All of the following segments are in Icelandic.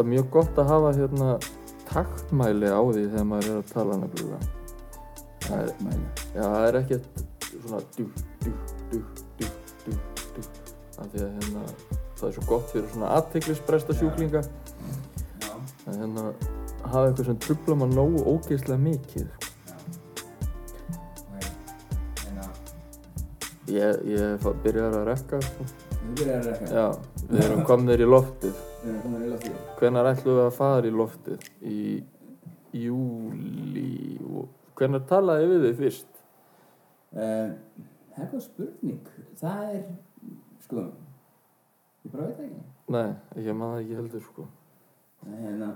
er alltaf mjög gott að hafa hérna taktmæli á því þegar maður er að tala nefnilega það er, Mæli. já, það er ekkert svona dú, dú, dú, dú, dú, dú af því að hérna það er svo gott fyrir svona aðteglisbresta sjúklinga Já, að hérna hafa eitthvað sem trubla maður nógu ógeðslega mikið ok. En að, ég, ég fa- byrjar að rekka sko. Já, við erum komnir í loftið. Hvenær ætlum við að fara í loftið? Í júli og hvenær talaði við þið fyrst? Uh, það er góð spurning. Það er, sko, ég bara veit ekki. nei, ég maður ekki heldur sko. Er hérna,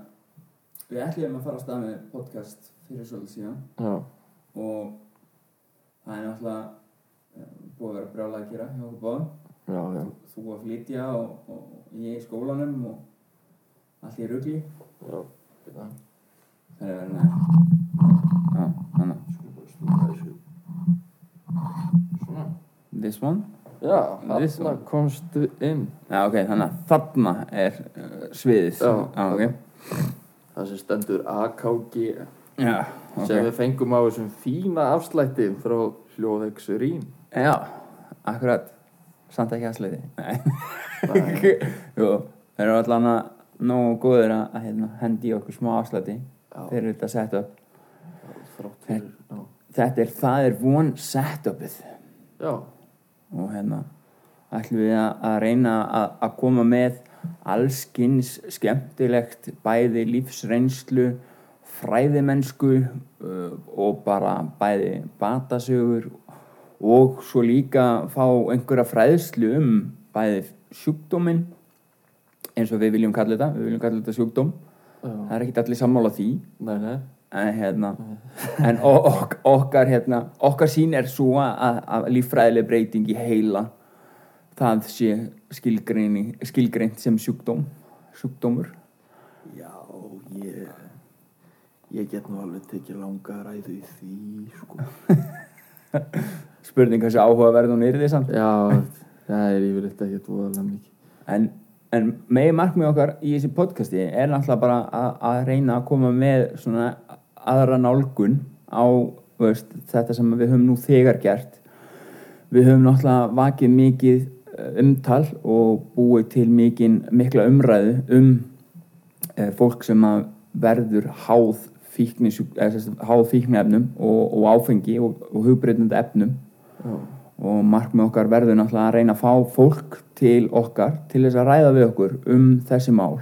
við ætlum að fara á stað með podcast fyrir svolítið síðan. Já, og það er náttúrulega eh, búið að vera brjálega að gera hjá okkur báðum. Já, já, Þú að flytja og, og ég í skólanum og allt í já. Það er verið. Já, þannig. Svona This one? já, This þarna one. komstu inn Já, ok, þannig að þarna er uh, sviðið. Já. ok. það sem stendur AKG Já, ok. sem við fengum á þessum fína afslætti frá hljóðex Rín Já, akkurat. Samt ekki. Nei. Jú, þeir eru allan að nógu góðir að hérna, hendi okkur smá afslætti Já. fyrir þetta setup. Þetta er, það er von setupið já, og hérna ætlum við að, að reyna að, að koma með allskins skemmtilegt bæði lífsreynslu fræðimennsku uh, og bara bæði batasögur og svo líka fá einhverja fræðslu um bæði sjúkdóminn eins og við viljum kalla þetta við viljum kalla þetta sjúkdóm. Já. það er ekkert allir sammála því. Nei, nei. En hérna en ok, okkar hérna okkar sín er svo að, að líffræðileg breyting í heila það sé skilgreini, skilgreint sem sjúkdóm sjúkdómur. Já, ég ég get nú alveg tekið langa ræðu í því, sko spurning hversu áhugaverð hún er því samt. Já, það er yfirleitt ekki voðalega mikið. En, en megin markmið okkar í þessi podcasti er náttúrulega bara að, að reyna að koma með svona aðra nálgun á veist, þetta sem við höfum nú þegar gert. Við höfum náttúrulega vakið mikið eh, umtal og búið til mikið, mikla umræðu um e, fólk sem að verður háð fíknefnum og, og áfengi og, og hugbreytandi efnum Já, og markmið okkar verður náttúrulega að reyna að fá fólk til okkar til þess að ræða við okkur um þessi mál.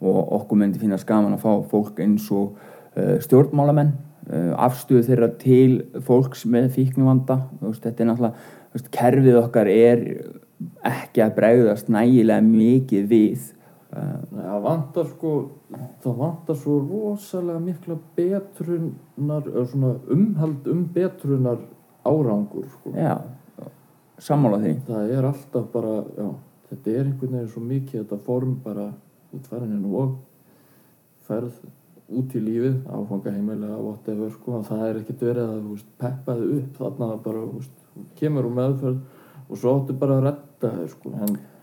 Og okkur myndi finnast gaman að fá fólk eins og uh, stjórnmálamenn uh, afstöðu þeirra til fólks með fíknivanda. Veist, þetta er náttúrulega, veist, kerfið okkar er ekki að bregðast nægilega mikið við. Það vantar sko það vantar svo rosalega mikla betrunar umhald um betrunar árangur sko. já, sammála því það er alltaf bara já, þetta er einhvern veginn svo mikið þetta form bara út farin og ferð út í lífið áfanga heimilega, whatever sko, að það er ekkert verið að veist, peppa þig upp þarna bara, þú veist, kemur úr meðferð og svo áttu bara að redda þig sko,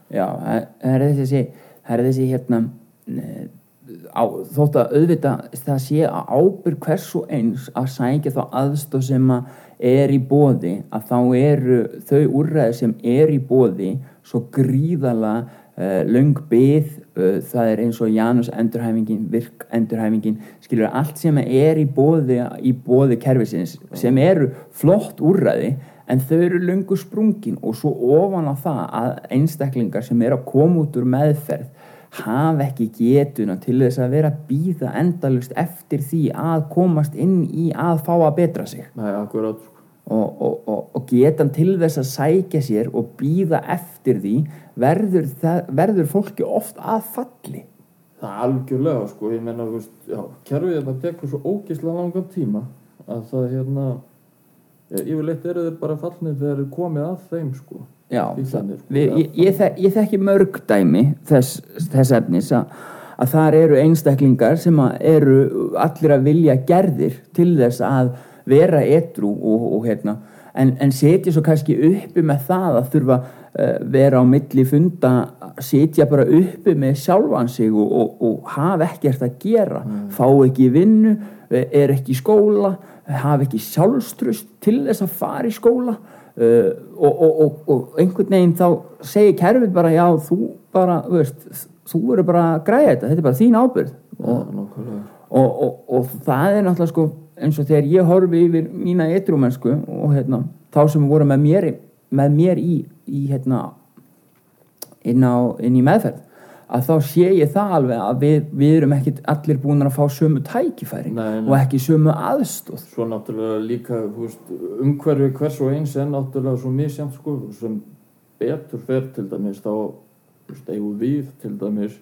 Já, það er þessi, það er þessi hérna eh, á, þótt að auðvita það sé að ábyrg hvers og eins að sækja þá aðstof sem að er í bóði að þá eru þau úrræði sem er í bóði svo gríðala uh, löng byð uh, það er eins og Janus endurhæfingin virk endurhæfingin skilur allt sem er í bóði í bóði kerfisins sem eru flott úrræði en þau eru löngu sprungin og svo ofan á það að einstaklingar sem eru að koma út úr meðferð hafa ekki getuna til þess að vera býða endalust eftir því að komast inn í að fá að betra sig. Akkurat sko. og, og, og, og getan til þess að sækja sér og býða eftir því verður, það, verður fólki oft að falli. Það er algjörlega sko, ég menna, þú veist, já, kerfið þetta tekur svo ógislega langan tíma að það hérna ja, yfirleitt eru þeir bara fallnir þegar þeir komið að þeim sko Já, Fíklarnir, sko, við, ég, ég, þek, ég þekki mörg dæmi þess, þess efnis að, að þar eru einstaklingar sem eru allir að vilja gerðir til þess að vera etru og, og hérna en, en setja svo kannski uppi með það að þurfa uh, vera á milli funda setja bara uppi með sjálfan sig og, og, og hafa ekkert að gera fá ekki vinnu, eh, er ekki í skóla hafa ekki sjálfstrust til þess að fara í skóla uh, og, og, og einhvern veginn þá segir kerfið bara já þú bara, veist þú eru bara að græða þetta, þetta er bara þín nákvæmlega. og, og, og það er náttúrulega sko eins og þegar ég horfi yfir mína eitrúmennsku og hérna, þá sem voru með mér, með mér í, í hérna, inn, á, inn í meðferð að þá sé ég það alveg að við, við erum ekki allir búin að fá sömu tækifæri Nei, nei. og ekki sömu aðstóð Svo náttúrulega líka umhverfi hvers og eins er náttúrulega svo misjæmt sko, sem betur fer til dæmis þá eigum við til dæmis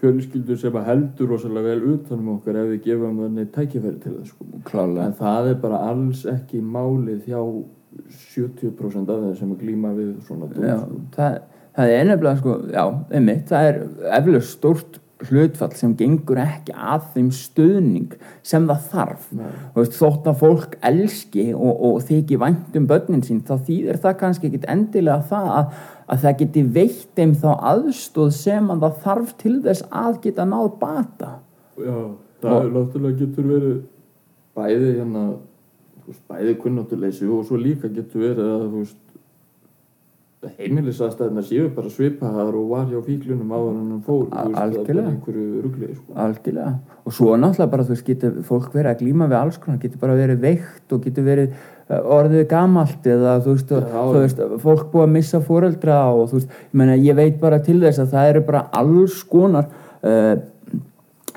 fjölskyldur sem að heldur rosalega vel utanum okkar ef við gefum þannig tækifæri til það sko. klálega en það er bara alls ekki málið hjá 70% af þeim sem að glíma við svona dóm, já, sko. það, það er nefnilega sko, já, einmitt, það er eflega stórt hlutfall sem gengur ekki að þeim stuðning sem það þarf. Veist, þótt að fólk elski og, og þykir vænt um börnin sín þá þýðir það kannski ekkit endilega það að, að það geti veitt þeim þá aðstóð sem að það þarf til þess að geta náð bata. Já, það er náttúrulega getur verið bæði hérna bæði kunnáttuleysi og svo líka getur verið að þú veist heimilisaðstæðina séu bara svipaðar og var hjá fíklunum áður en hann fór Algjörlega. rugli sko. algjörlega og svo náttúrulega bara þú veist getur fólk verið að glíma við alls konar getur bara verið veikt og getur verið uh, orðið gamalt eða þú veist, Já. þú veist fólk búið að missa fóreldra og þú veist ég, meina, ég veit bara til þess að það eru bara alls konar uh,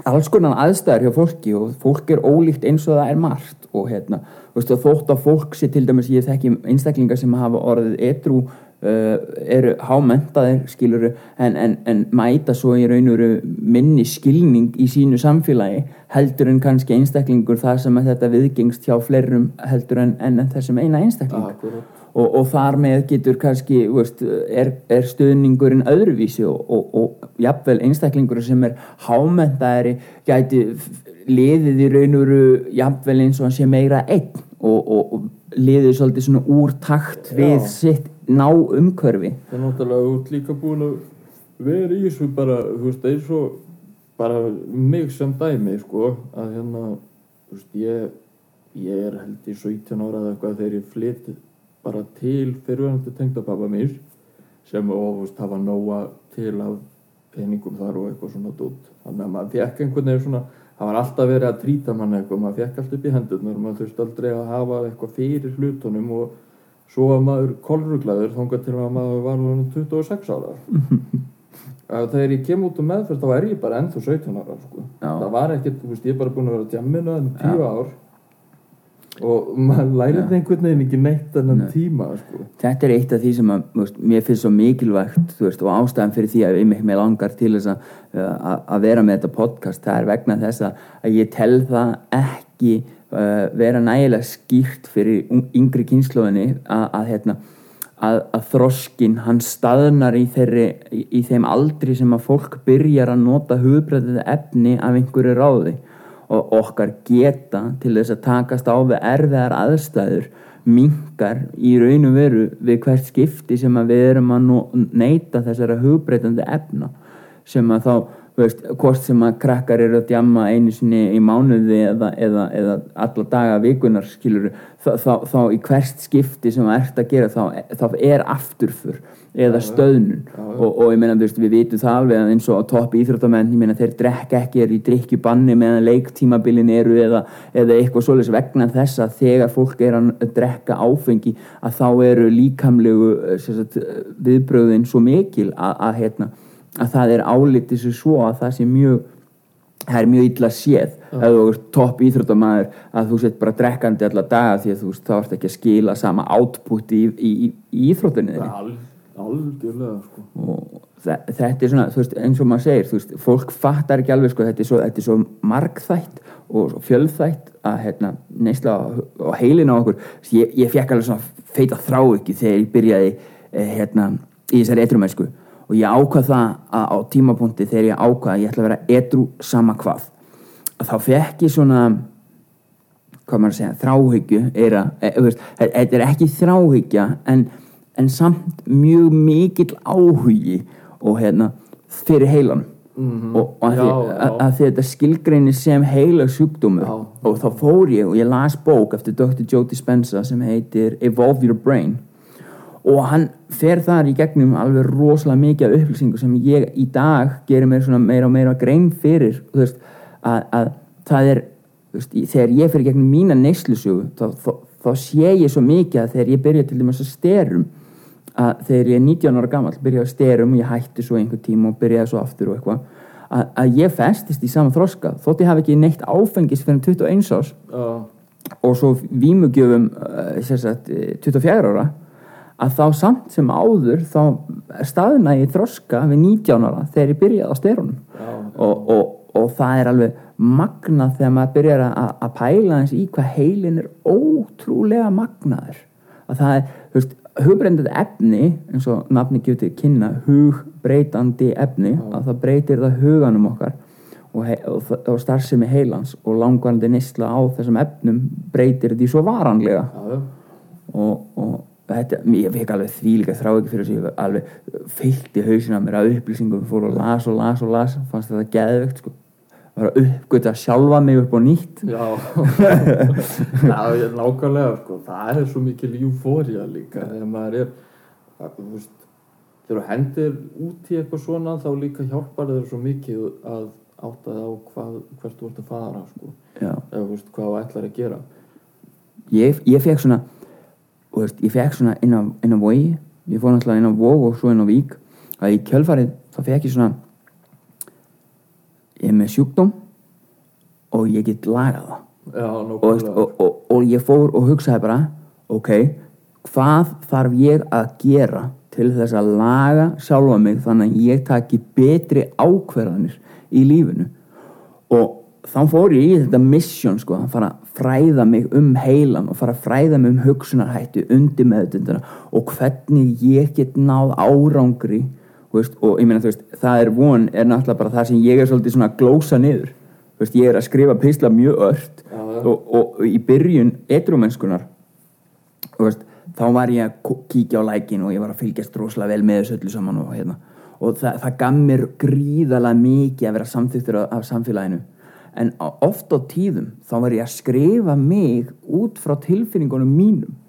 alls konar aðstæður hjá fólki og fólk er ólíkt eins og það er margt og hérna, þú veist, og þótt að fólk sé til dæmis, ég þekki einstaklingar sem hafa orðið edru eru hámentaðir, skiluru en, en, en mæta svo í raun og veru minni skilning í sínu samfélagi heldur en kannski einstaklingur þar sem að þetta viðgengst hjá fleirum heldur en, en, þessum eina einstakling Akkurat. og, og þar með getur kannski veist, er, er stuðningurinn öðruvísi og, og, og jafnvel einstaklingur sem er hámentaðari gæti liðið í raun og veru jafnvel eins og hann sé meira einn og, liðið svolítið svona úr takt við Já. sitt ná umhverfi. Það er náttúrulega út líka búin að vera í þessu bara þú veist, eins og bara mig sem dæmi sko, að hérna veist, ég, ég er held í 17 ára eða eitthvað þegar ég flytt bara til fyrirvægandi tengdapappa mér sem veist, hafa nóga til af peningum þar og eitthvað svona dút þannig að maður fekk einhvern veginn svona það var alltaf verið að trýta mann eitthvað maður fekk alltaf upp í hendurnar maður þurfti aldrei að hafa eitthvað fyrir hlutunum og svo var maður kolruglaður þangað til að maður var orðinn 26 ára þegar ég kem út um meðferð þá er ég bara ennþá 17 ára sko. Það var ekkert, veist, ég er bara búin að vera tjammina um 10 ár og maður lærið einhvern veginn ekki neitt þennan Nei. tíma sko. þetta er eitt af því sem að, veist, mér finnst svo mikilvægt veist, og ástæðan fyrir því að ég mig langar til þess að, að að vera með þetta podcast það er vegna þess að ég tel það ekki uh, vera nægilega skýrt fyrir yngri kynnslóðinni að, að, hérna, að, að þroskin hann staðnar í, þeirri, í, í þeim aldri sem að fólk byrjar að nota hugbreytið efni af einhverju ráði. Og okkar geta til þess að takast á við erfiðar aðstæður minkar í raun og veru við hvert skipti sem að við erum að neyta þessara hugbreytandi efna sem að þá, veist, hvort sem að krakkar eru að djamma einu sinni í mánuði eða, eða, eða alla daga vikunar skilur þá, þá, þá í hvert skipti sem að ert að gera þá, þá er afturfur eða stöðnun Já, já. og, og ég meina, veist, við vitum það alveg eins og á topp íþróttamenn, ég meina, þeir drekka ekki er í drikkju banni meðan leiktímabilin eru eða, eða eitthvað svoleiðis vegna þess að þegar fólk er að drekka áfengi að þá eru líkamlegu sagt, viðbröðin svo mikil að, að, hérna, að það er álitið svo svo að það sé mjög það er mjög illa séð. Ef þú ert topp íþróttamæður að þú sett bara drekkandi alla daga því að þú veist þá ert ekki að skila sama output í, í, í, í íþróttinni Al, algjörlega sko. þetta er svona, þú veist, eins og maður segir þú veist, fólk fattar ekki alveg sko, þetta er svo, þetta er svo margþætt og fjölþætt að hérna, neysla á, heilin á okkur. Ég, ég fekk alveg svona feita þrá ekki þegar ég byrjaði eh, hérna, í þessari etrumennsku og ég ákvað það að á tímapunkti þegar ég ákvað að ég ætla að vera etru sama hvað. Að þá fekk ég svona hvað maður að segja, þráhyggju er að, e, þe- þetta er ekki þráhyggja en, en samt mjög mikill áhugi og hérna fyrir heilanum Mhm. og, og að, Já, því, að, að því þetta skilgreinir sem heila sjúkdómur og þá fór ég og ég las bók eftir Dr. Joe Dispenza sem heitir Evolve Your Brain og hann fer þar í gegnum alveg rosalega mikið upplýsingu sem ég í dag gerir mér svona meira og meira grein fyrir veist, að, að það er veist, þegar ég fer í gegnum mína neyslusögu þá, þá, þá sé ég svo mikið að þegar ég byrja til dæmis að sterum að þegar ég er 19 ára gamall byrjaði að sterum og ég hætti svo einhver tíma og byrjaði svo aftur og eitthvað að, að ég festist í sama þroska þótt ég hafi ekki neitt áfengis fyrir 21 árs Já, og svo vímugjöfum uh, sagt, eh, 24 ára að þá samt sem áður þá staðna ég þroska við 19 ára þegar ég byrjaði á sterunum. Já, og, og, og það er alveg magnað þegar maður byrjar að, að pæla eins í hvað heilin er ótrúlega magnaður. Að það er, þú veist, hugbreyndandi efni eins og nafni gefur til kynna hugbreytandi efni að það breytir það huganum okkar og, og, og starfsemi heilans og langvarandi nýsla á þessum efnum breytir því svo varanlega. Já, já. og, og þetta, ég fekk alveg því líka þrá ekki fyrir þessu, alveg fyllt í hausina mér að upplýsingum, fór og las og las og las, fannst þetta geðvegt sko, var að uppgöta sjálfa mig upp á nýtt Já, já ég, nákvæmlega sko. það er svo mikil eufória líka þegar maður er veist, þegar þú hendir út í eitthvað svona þá líka hjálpar þér svo mikið að átta þig á hvað, hvert þú ert að fara sko. Eða hvað þú ætlar að gera ég, ég fekk svona veist, ég fekk svona inn á, inn á vogi ég fór náttúrulega inn á vog og svo inn á vík að í kjölfarið þá fekk ég svona ég er með sjúkdóm og ég get lagað það. Og, og, og, og ég fór og hugsaði bara ok, hvað þarf ég að gera til þess að laga sjálfa mig þannig að ég taki betri ákverðanir í lífinu? Og þá fór ég í þetta mission sko, að fara að fræða mig um heilan og fara að fræða mig um hugsunarhætti undir meðutundina og hvernig ég get náð árangri veist, og ég meina þú veist, það er von er náttúrulega bara það sem ég er svolítið svona glósa niður. Veist, ég er að skrifa pisla mjög ört Já, já. og, og í byrjun veist, þá var ég að kíkja á lækin og ég var að fylgjast rosalega vel með þessu öllu saman og hérna. Og það, það gaf mér gríðalega mikið að vera samþyktur af, af samfélaginu en oft á tíðum þá var ég að skrifa mig út frá tilfinningunum mínum.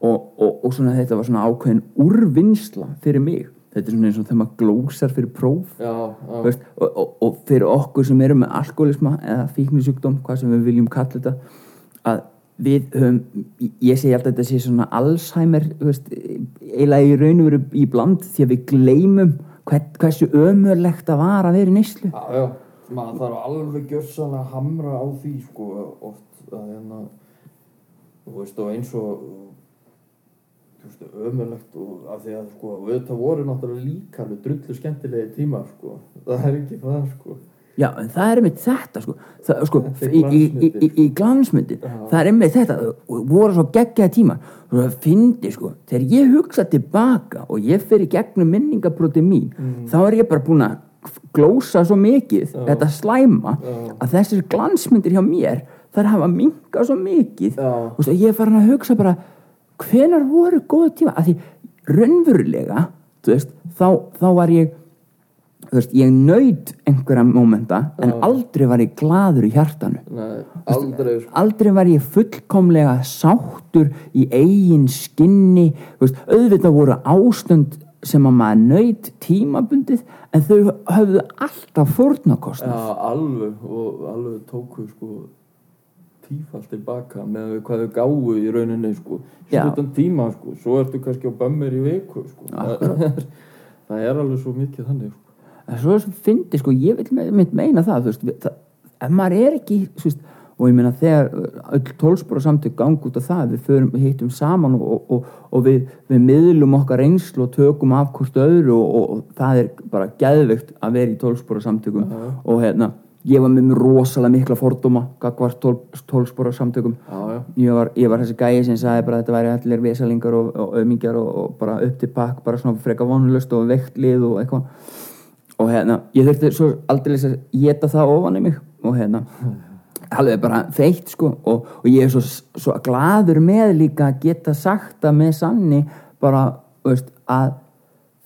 Og, og, og svona þetta var svona ákveðin úrvinnsla fyrir mig. Þetta er svona eins og þegar maður glósar fyrir próf. Já, já, veist, og, og, og fyrir okkur sem erum með alkoholisma eða fíknisjúkdóm, hvað sem við viljum kalla þetta að við höfum ég segi alltaf þetta sé svona Alzheimer eiginlega í raun og veru í bland því að við gleymum hvern, hversu ömurlegt að var að vera í neyslu. Já, já maður þarf alveg gjörsanlega að hamra á því sko, oft að hérna þú veist, og eins og þú veist, ömurlegt og af því að sko, auðvitað voru náttúrulega líka alveg drullu skemmtilegi tímar sko, það er ekki það sko. Já, en það er einmitt þetta sko, það, sko í, í, í, í, glansmyndin. það er einmitt þetta, voru svo geggjaði tíma og það fyndi sko þegar ég hugsa tilbaka og ég fer í gegnum minningabróti mín þá er ég bara búin að glósa svo mikið Já. þetta slæma Já. að þessir glansmyndir hjá mér þær hafa minkað svo mikið. Og svo ég er farin að hugsa bara hvenar voru góða tíma? Að því raunverulega veist, þá, þá var ég veist, ég naut einhverja mómenta en aldrei var ég gladur í hjartanu. Nei, aldrei sko aldrei. var ég fullkomlega sáttur í eigin skinni. Veist, auðvitað voru ástund sem að maður naut tímabundið en þau höfðu alltaf fórnarkostnað. Já, alveg og alveg tóku sko tífall tilbaka með hvað þau gáu í rauninni sko Já. stuttan tíma sko, svo ertu kannski á bömmir í viku sko. Það er, það er alveg svo mikið þannig sko. En svo er svo fyndi sko, ég vil meina það, þú veist, það, ef maður er ekki þú veist, og ég meina þegar öll tólspora samtök gang út af það við förum, hittum saman og, og, og við, við miðlum okkar reynslu og tökum af hvort öðru og, og, það er bara geðveikt að vera í tólspora samtökum. Já. og hérna, ég var með mér rosalega mikla fordóma gagvart tólspora samtökum. Já, já, ég var, ég var þessi gæi sem sagði bara þetta væri allir vesalingar og, auðmingjar og, og bara upp til pakk, bara svona freka vonlust og veikt lið og eitthvað. Og hérna, ég þurfti svo aldrei að geta það ofan í mig. Og hérna alveg bara feitt sko og, og ég er svo, svo gladur með líka að geta sagt að með sanni bara, veist, að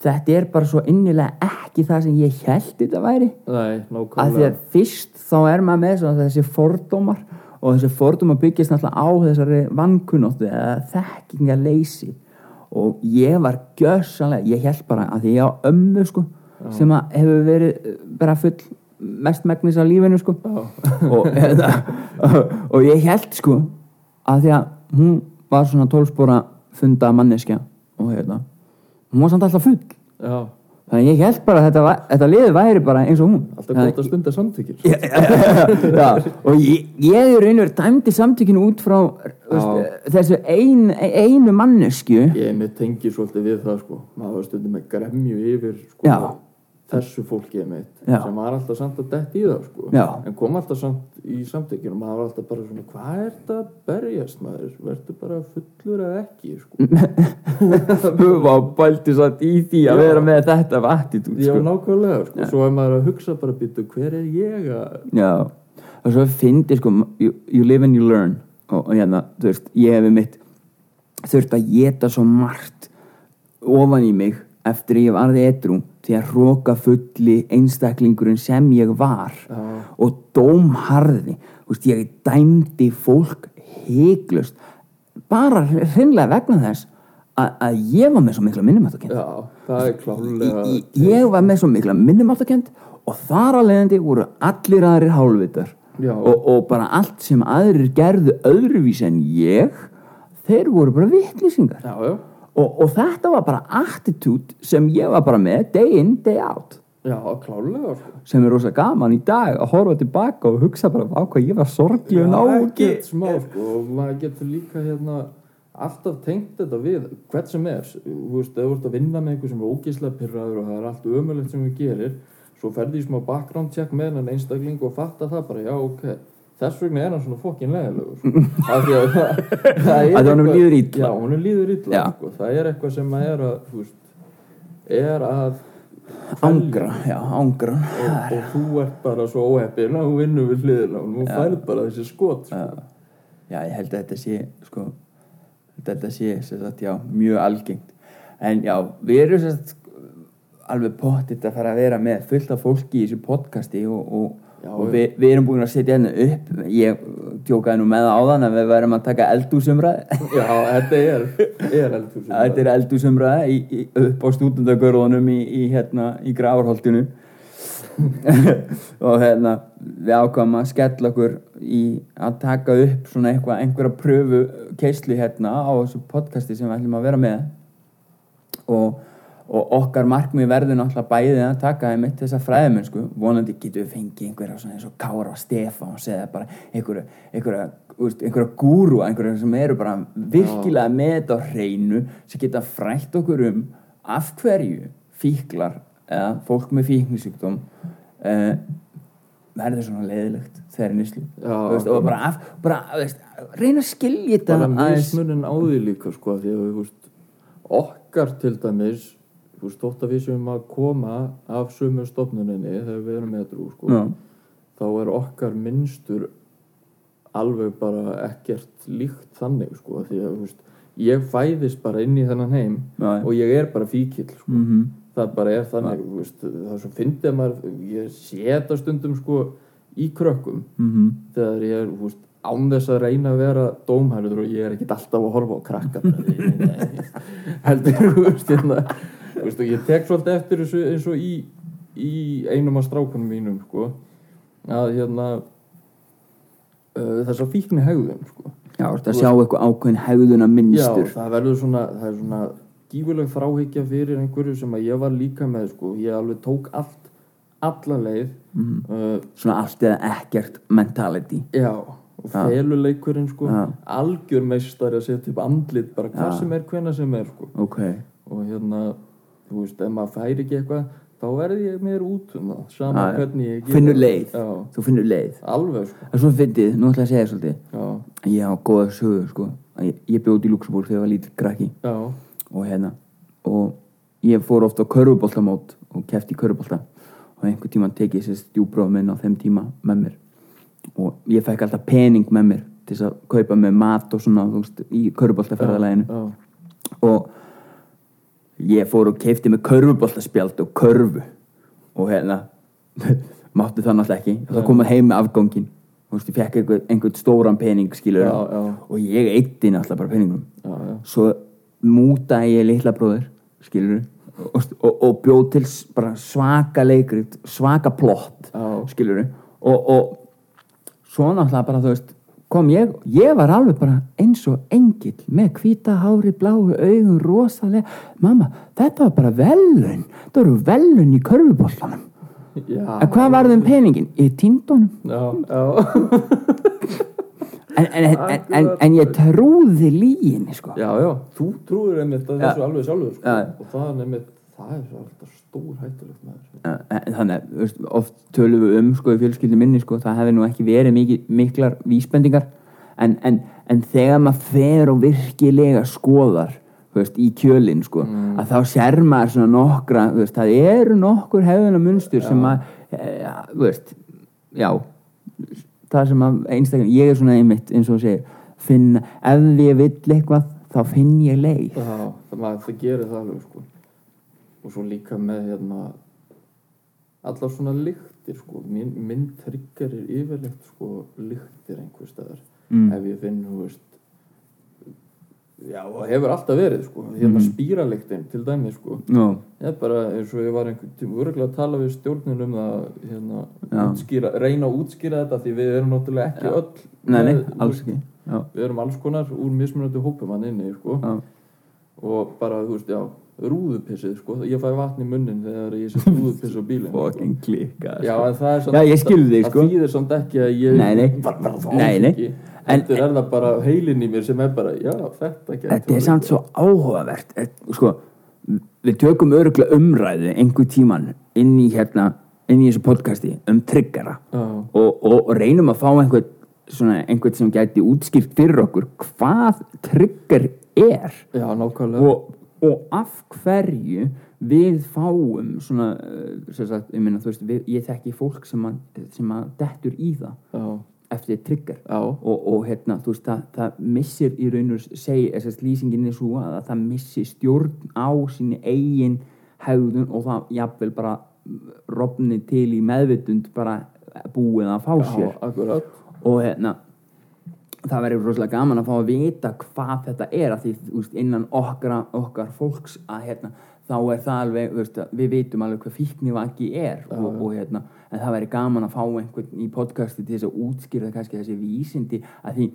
þetta er bara svo innilega ekki það sem ég held þetta væri. Nei, að því að fyrst þá er maður með svona þessi fordómar og þessi fordómar byggist náttúrulega á þessari vankunóttu eða þekkingaleysi og ég var gjössanlega, ég held bara að því ég á ömmu sko sem að hefur verið bara full mest megnis af lífinu sko. Og, hérna, og ég held sko að því að hún var svona tólspóra funda manneskja og hérna. Hún var samt alltaf full. Já, þannig að ég held bara að þetta, þetta liði væri bara eins og hún. Alltaf gott að stunda samtökir já, og ég, ég er verið dæmdi samtökinu út frá veist, þessu ein, einu mannesku Ég með tengi svolítið við það sko. Maður var stundum með gremju yfir sko, Já. Þessu fólki mitt Já. sem var alltaf samt að detti í það sko Já. en kom alltaf samt í samtökinu og maður var alltaf bara svona hvað er þetta að berjast maður verður bara fullur eða ekki sko þú var bælti satt í því að Já. vera með þetta af attitút Já, sko. nákvæmlega, sko. svo er maður að hugsa bara býtu, hver er ég að já, og svo fyndi sko you, you live and you learn og, og hérna, þú veist, ég hef mitt þurft að geta svo margt ofan í mig eftir að ég varði edrú því að hróka fulli einstaklingurinn sem ég var Já. og dómharði. Veist, ég dæmdi fólk heiklust bara hreinlega vegna þess að, ég var með svo mikla minnumáttakend ég var með svo mikla minnumáttakend og þar að leiðandi voru allir aðrir hálfvitar. Og, og bara allt sem aðrir gerðu öðruvísi en ég þeir voru bara vitlýsingar Já, já, og, og þetta var bara attitude sem ég var bara með day in, day out. Já, klálega sko. sem er rosa gaman í dag að horfa tilbaka og hugsa bara á hvað ég var ekkert smá sko og maður getur líka hérna alltaf tengt þetta við hvert sem er. Þú veist, ef þú ert að vinna með einhver sem er ógíslega pyrraður og það er allt ömulegt sem við gerir svo ferði í smá background check með hann einstakling og fatta það bara, já ok þess vegna er hann svona fokkin leðilegur sko. það, er Að honum líður illa. já, honum líður Já. sko. það er eitthvað sem að er að veist, er að ángra, já, ángra og, og þú ert bara svo óheppin þú vinnur við hliðina og þú færð bara þessi skot sko. já, ég held að þetta sé sko, þetta sé sem sagt, já, mjög algengt en já, við erum sem sagt, alveg pottitt að fara að vera með fullt af fólki í þessu podcasti og, og, Já, og við, við erum búin að setja hérna upp ég tjókaði nú með það áðan að við værum að taka eldúsumræð Já, þetta er, er eldhúsum. Þetta er í, upp á stúdendagörðunum í, í, hérna, í gravarholtinu og hérna við ákvæmum að skella okkur í að taka upp svona eitthvað, einhverja pröfu keislu hérna á þessu podcasti sem við ætlum að vera með. Og, og okkar markmið verður náttúrulega bæðið að taka einmitt þessa fræðimennsku vonandi getum við fengið einhverja svona eins og Kára Stefáns eða bara einhverja, einhverja, einhverja gúru einhverja sem eru bara virkilega með þetta hreinu sem geta frætt okkur um af hverju fíklar eða fólk með fíknisjúkdóm uh, verður svona leiðilegt þegar nýslu og bara, af, bara veist, reyna að skilja þetta Bara mismunin á því líka, sko, því að okkar til dæmis, veist, þótt að við séum að koma af sömu stofnuninni þegar við erum með drú, sko, þá er okkar minnstur alveg bara ekkert líkt þannig, sko, því að, veist, ég fæðist bara inn í þennan heim já. og ég er bara fíkill, sko. Mhm. það bara er þannig veist, það fyndið að maður ég sé þetta stundum sko í krökkum Mhm. þegar ég er veist, án þess að reyna að vera dómhærður og ég er ekkit alltaf að horfa á krakka heldur veist, ég tek svolítið eftir þessu eins og í, í einum af strákunum mínum sko að hérna uh, þess að fíkni hegðun sko. Já, þú ert að sjá eitthvað ákveðin hegðuna minnstur Já, það verður svona, það er svona gífuleg fráhyggja fyrir einhverju sem að ég var líka með, sko, ég alveg tók allt, alla leið Mhm. uh, Svona allt eða ekkert mentality. Já, og feluleikurinn, sko. Já. algjör meistari að setja upp andlit bara hvað Já. sem er, hvenna sem er, sko. Ok, og hérna, þú veist, ef maður færi ekki eitthvað þá verði ég mér út um það sama Já, hvernig ég Finnur leið. Já, þú finnur leið. Alveg, sko. Það er svona fyndið, nú ætla ég að segja svolítið. Já, Ég á góða sögu, sko. Ég, ég bjóð út í Luxemburg þegar ég var lítill krakki. Og hérna og ég fór ofta á körfuboltamót og kefti í körfubolta. Og einhver tíma tekið sér stjúbróð minn á þeim tíma með mér. Og ég fekk alltaf pening með mér til að kaupa með mat og svona veist, í köruboltaferðalæginu já, og ég fór og keipti með körfuboltaspjald og körfu. Og hérna mátti það náttúrulega ekki. Og það komið heim með þú veist, ég fekk einhvern, einhvern stóran pening skilur Já, já. og ég eitti náttúrulega bara peningum já, svo mútaði ég litla bróður skilur og, og, og bjóð til svaka leikrit svaka plott skilur og, og svo náttúrulega bara þú veist kom ég, ég var alveg bara eins og engill með hvíta hári, bláu augun, rosalega. Mamma, þetta var bara velun þetta voru velun í körfuboltanum. Já, en hvað var það um peningin? í tíndunum en, en, en, en, en ég trúði líginni sko. Já, já, þú trúir einmitt að þessu alveg sjálfur sko. Og það er einmitt, það er alltaf stór hættulegt Ja, en þannig að oft tölum við um sko, í fjölskyldu minni sko, það hefði nú ekki verið mikið, miklar vísbendingar. En, en, en þegar maður fer og virkilega skoðar veist, í kjölinn sko, að þá sér maður svona nokkra veist, það eru nokkur hefðuna munstur sem að ja, þú veist, já það sem að einstaklega, ég er svona einmitt eins og segir, finna ef ég vill eitthvað, þá finn ég leið. Já, það, maður, það gerir það alveg sko. Og svo líka með hérna allar svona lyktir sko. minn, trigger er yfirleitt sko, lyktir einhver staðar Mm. ef ég finn veist já, og hefur alltaf verið sko. hérna mm. spíralyktin til dæmi sko. Nú, ég er bara eins og ég var örgulega að tala við stjórnin um það hérna, Já. útskýra, reyna að útskýra þetta því við erum náttúrulega ekki öll nei, nei, alls ekki já, við erum alls konar úr mismunandi hópum hann inni sko já, og bara, þú veist, já, rúðupissið sko, ég fæ vatn í munnin þegar ég set rúðupiss á bílinn sko. fucking klika já, sko. en það er samt Já, ég skil þig, sko. það þýðir samt ekki að ég Nei, nei. bara, bara þá Nei, nei. ekki En- Þetta er það bara heilin í mér sem er bara, já, þetta gæti Þetta er samt svo áhugavert eh, sko, við tökum öruglega umræðu einhver tíman inn í hérna inn í þessu podcasti um triggera Já, og, og, og reynum að fá einhvern svona, einhvern sem gæti útskýrt fyrir okkur hvað trigger er já, nákvæmlega og, og af hverju við fáum svona, eh, sagt, ég meina, þú veist, við, ég þekki fólk sem að, sem að dettur í það Já, eftir trigger. Já, og, og hérna, þú veist, það, það missir í raun og segi, að lýsingin er svo að það missir stjórn á síni eigin hegðun og það jafnvel bara rofni til í meðvitund bara búið að fá já, sér. akkurat. Og hérna það verður rosalega gaman að fá að vita hvað þetta er að því veist, innan okkar, okkar fólks að hérna, þá er það alveg veist, við vitum alveg hvað fíknivaki er og, og hérna, en það verður gaman að fá einhvern í podcasti til þess að útskýra kannski þessi vísindi að því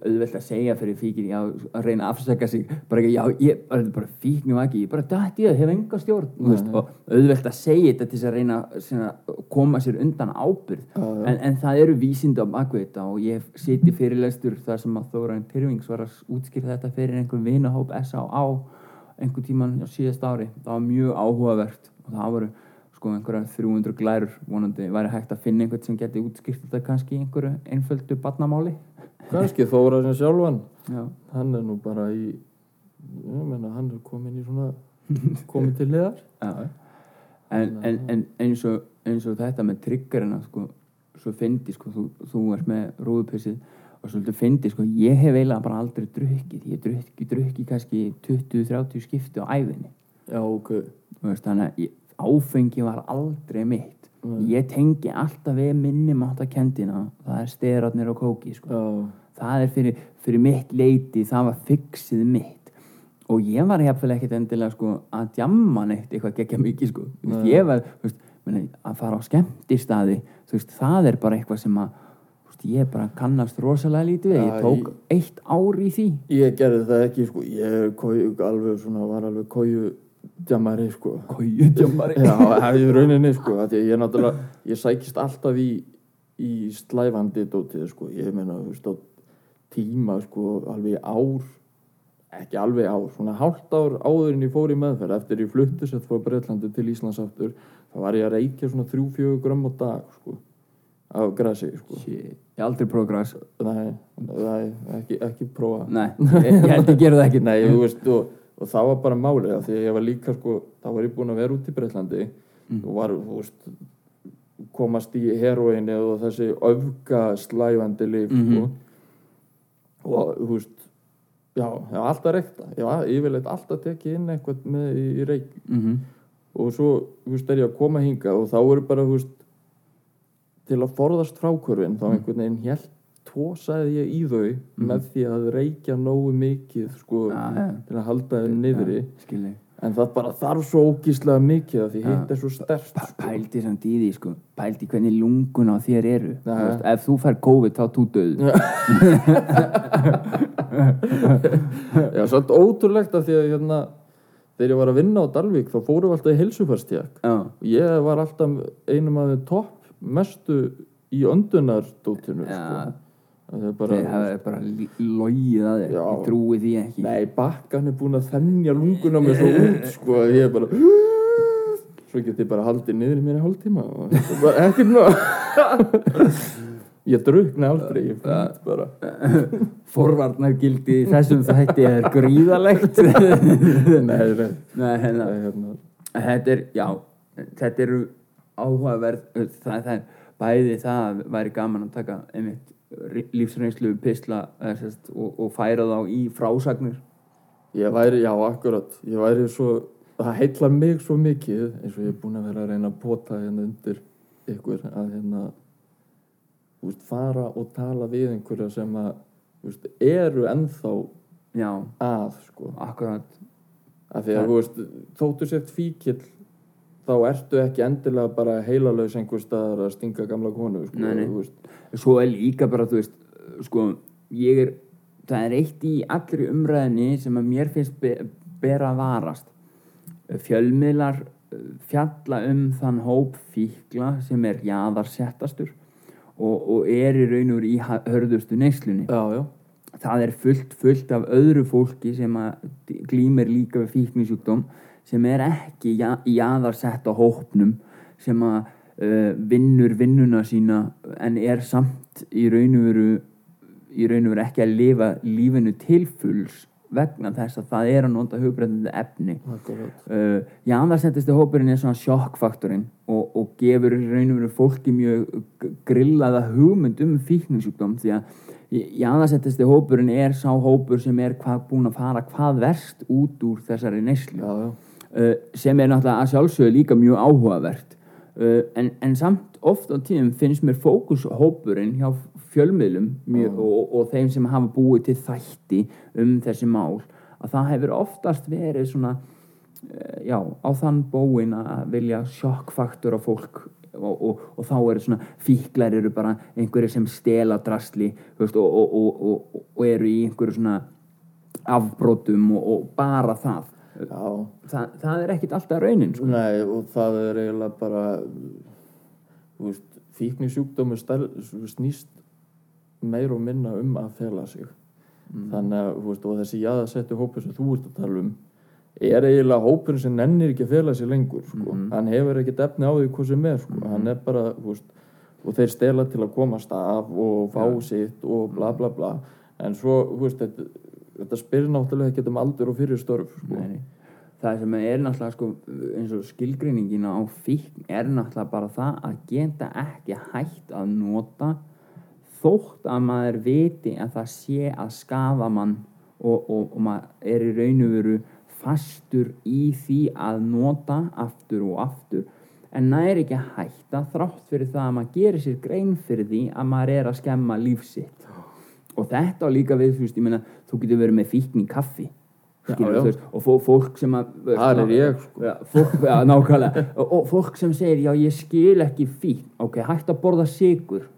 auðvelt að segja fyrir fíkin já, að reyna að afsaka sig bara, ekki, já, ég, bara, bara fíknivaki, ég bara dætt í það, hef enga stjórn þú veist, og auðvelt að segja þetta til þess að reyna sinna, koma sér undan já. en, en það eru vísindi á þetta og ég siti fyrirlestur þar sem að Þórainn Tyrfings var að útskýra þetta fyrir einhvern vinahóp S.A.A. einhvern tíman á síðast ári það var mjög áhugavert og það voru sko einhverja 300 glærur vonandi væri hægt að finna einhvern sem geti útskýrt þetta kannski einhverju einföldu barnamáli kannski Þóra sem sjálfan. Já, hann er nú bara í ég meina, hann er komin í svona komin til liðar. En, en, en eins, og, eins og þetta með triggerina sko, svo fyndi sko, þú, þú ert með rúðupissið og svolítið fyndi sko, ég hef eiginlega bara aldrei drukkið, ég drukki, drukki kannski 20-30 skipti á æfinni já, ok. Veist, þannig að áfengi var aldrei mitt. Nei. ég tengi alltaf við minni máttakendina það er sterarnir og kóki sko. já, það er fyrir, fyrir mitt leiti það var fixið mitt. Og ég var jafnvel ekkert endilega sko, að djamma neitt eitthvað geggja mikið sko. Nei. ég var veist, að fara á skemmtistaði þú veist, það er bara eitthvað sem að ég bara kannast rosalega lítið Já, ég tók eitt ár í því. Ég gerði það ekki sko. Ég koju, alveg svona, var alveg koju djamari sko. Kóju djammari? Já, það er rauninni sko. Ég náttúrulega, ég sækist alltaf í í slæfandi dótið sko, ég meina, þú veist, á tíma sko, alveg ár ekki alveg ár, svona hálft ár áður en ég fór í meðferð, eftir ég flutti sett frá Breitlandi til Íslands aftur þá var ég að reykja svona 3-4 grömm á dag sko, af grasi sko, Shit, ég aldrei progress nei, nei ekki, ekki prófa Nei, ég, held ég gera það ekki. Nei, þú veist, og, og það var bara málið því að ég var líka, sko, þá var ég búin að vera út í Breitlandi og var, þú veist komast í heroinni og þessi öfga slæfandi líf Mhm. sko. Og þú veist já, já, alltaf reykta já, yfirleitt alltaf tekið inn eitthvað með í, í reik mm og svo, þú veist, er ég að koma hinga og þá eru bara, þú veist til að forðast frákvörfin þá einhvern veginn helt tósaði ég í þau með því að reykja nógu mikið, sko Já, já. til að halda þau niðri. skilji en það bara þarf svo ógíslega mikið því hitt er svo stert Pa pældi samt í því sko. Pældi hvernig lungun á þér eru. Já. þú veist, ef þú fær COVID þá þú döð. Já, svolítið ótrúlegt af því að hérna, þegar ég var að vinna á Dalvík þá fórum við alltaf í heilsufarstíak já, og ég var alltaf einum af þeim topp mestu í öndunardótinu Já. sko. Það er bara, hafa bara logið að Já. ég trúi því ekki. Nei, bakkan er búin að þennja lunguna með svo út sko, að ég er bara svo get ég bara haldið niður í mér í hálftíma og bara ekkert ná ég drukna aldrei ég fætt bara. Forvarnargildi þessum þætti er gríðalegt nei, nei, Nei, hérna, nei, hérna, þetta er, já þetta eru áhugaverð það, það er bæði það að væri gaman að taka einmitt lífsreynslu sem sagt, og, og færa þá í frásagnir. Ég væri, já, akkurat. Ég væri svo, það heillar mig svo mikið eins og ég er búin að vera að reyna að pota hérna undir ykkur að hérna veist, fara og tala við einhverja sem að veist, eru ennþá já, að sko. Akkurat. Af því að þú veist, þóttu sért fíkil þá ertu ekki endilega bara heilalaus einhver staðar að stinga gamla konu sko, Nei, nei. svo er líka bara, þú veist sko, ég er það er eitt í allri umræðinni sem að mér finnst be, bera að varast. Fjölmiðlar eh, fjalla um þann hóp fíkla sem er jaðarsettastur og, og er í raun og í hörðustu neyslunni. Já, já, það er fullt, fullt af öðru fólki sem að glýmir líka við fíknisjúkdóm sem er ekki ja, jaðarsett á hópnum sem að uh, vinnur vinnuna sína en er samt í raun og veru í raun og veru ekki að lifa lífinu til fulls vegna þess að það er að nota hugbreytandi efni. Uh, jaðarsettisti hópurinn er svona sjokkfaktorinn og, og gefur í raun og veru fólki mjög grillaða hugmynd um fíkningsjúkdóm því að jaðarsettisti hópurinn er sá hópur sem er hvað, búin að fara hvað verst út úr þessari neyslu. Já, já, sem er náttúrulega að sjálfsögðu líka mjög áhugavert uh, en, en samt oft á tíðum finnst mér fókushópurinn hjá fjölmiðlum mjög, og, og þeim sem hafa búið til þætti um þessi mál að það hefur oftast verið svona uh, já, á þann bóin að vilja sjokkfaktur á fólk og, og, og þá eru svona fíklar eru bara einhverju sem stela drasli veist, og, og, og, og, og eru í einhverju svona afbrotum og, og bara það. Þa, það er ekkit alltaf raunin sko. Nei, og það er eiginlega bara fíknisjúkdómi snýst meir og minna um að fela sig. Þannig að, veist, þessi jaðasettu hópur sem þú ert að tala um er eiginlega hópur sem nennir ekki að fela sig lengur sko. hann hefur ekkit efni á því hvað sem er sko. hann er bara, þú veist og þeir stela til að komast af og fá sitt og bla bla bla. En svo, þú veist, þetta, þetta spyrir náttúrulega ekki um aldur og fyrir störf sko. Nei, nei. það sem er náttúrulega sko, eins og skilgreiningin á fíkn er náttúrulega bara það að geta ekki hægt að nota þótt að maður viti að það sé að skafa mann og, og, og maður er í raun og veru fastur í því að nota aftur og aftur en næri ekki að hætta þrátt fyrir það að maður gerir sér grein fyrir því að maður er að skemma lífsitt og þetta á líka við, þú veist, ég meina þú getur verið með fíkn í kaffi skilur, já. þú veist, og fó- fólk sem að Þar er ég, sko. já, fólk, já, nákvæmlega og, og fólk sem segir, já ég skil ekki fíkn ok, hægt að borða sigur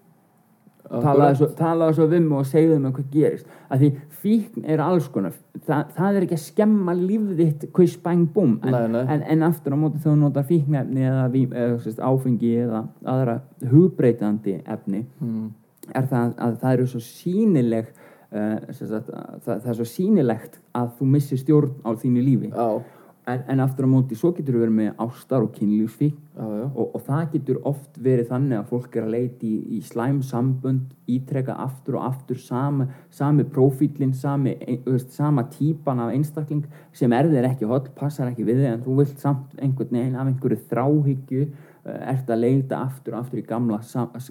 talaðu svo, talaðu svo við mig og segðu mig hvað gerist að því fíkn er alls konar Þa, það er ekki að skemma lífið þitt quiz bang boom en. En, en aftur á móti þegar þú notar fíknefni eða, eða sérst, áfengi eða aðra hugbreytandi efni mm. er það að það eru svo sínileg að það, það er svo sínilegt að þú missir stjórn á þínu lífi. Já, en, en aftur á móti svo getur þú verið með ástar og kynlífsfík og, og það getur oft verið þannig að fólk er að leita í, í slæm sambönd ítreka aftur og aftur sami, sami profílinn, sami, þú veist, sama típan af einstakling sem er þér ekki holl, passar ekki við þig en þú vilt samt einhvern veginn af einhverju þráhyggju ert að leita aftur og aftur í gamla,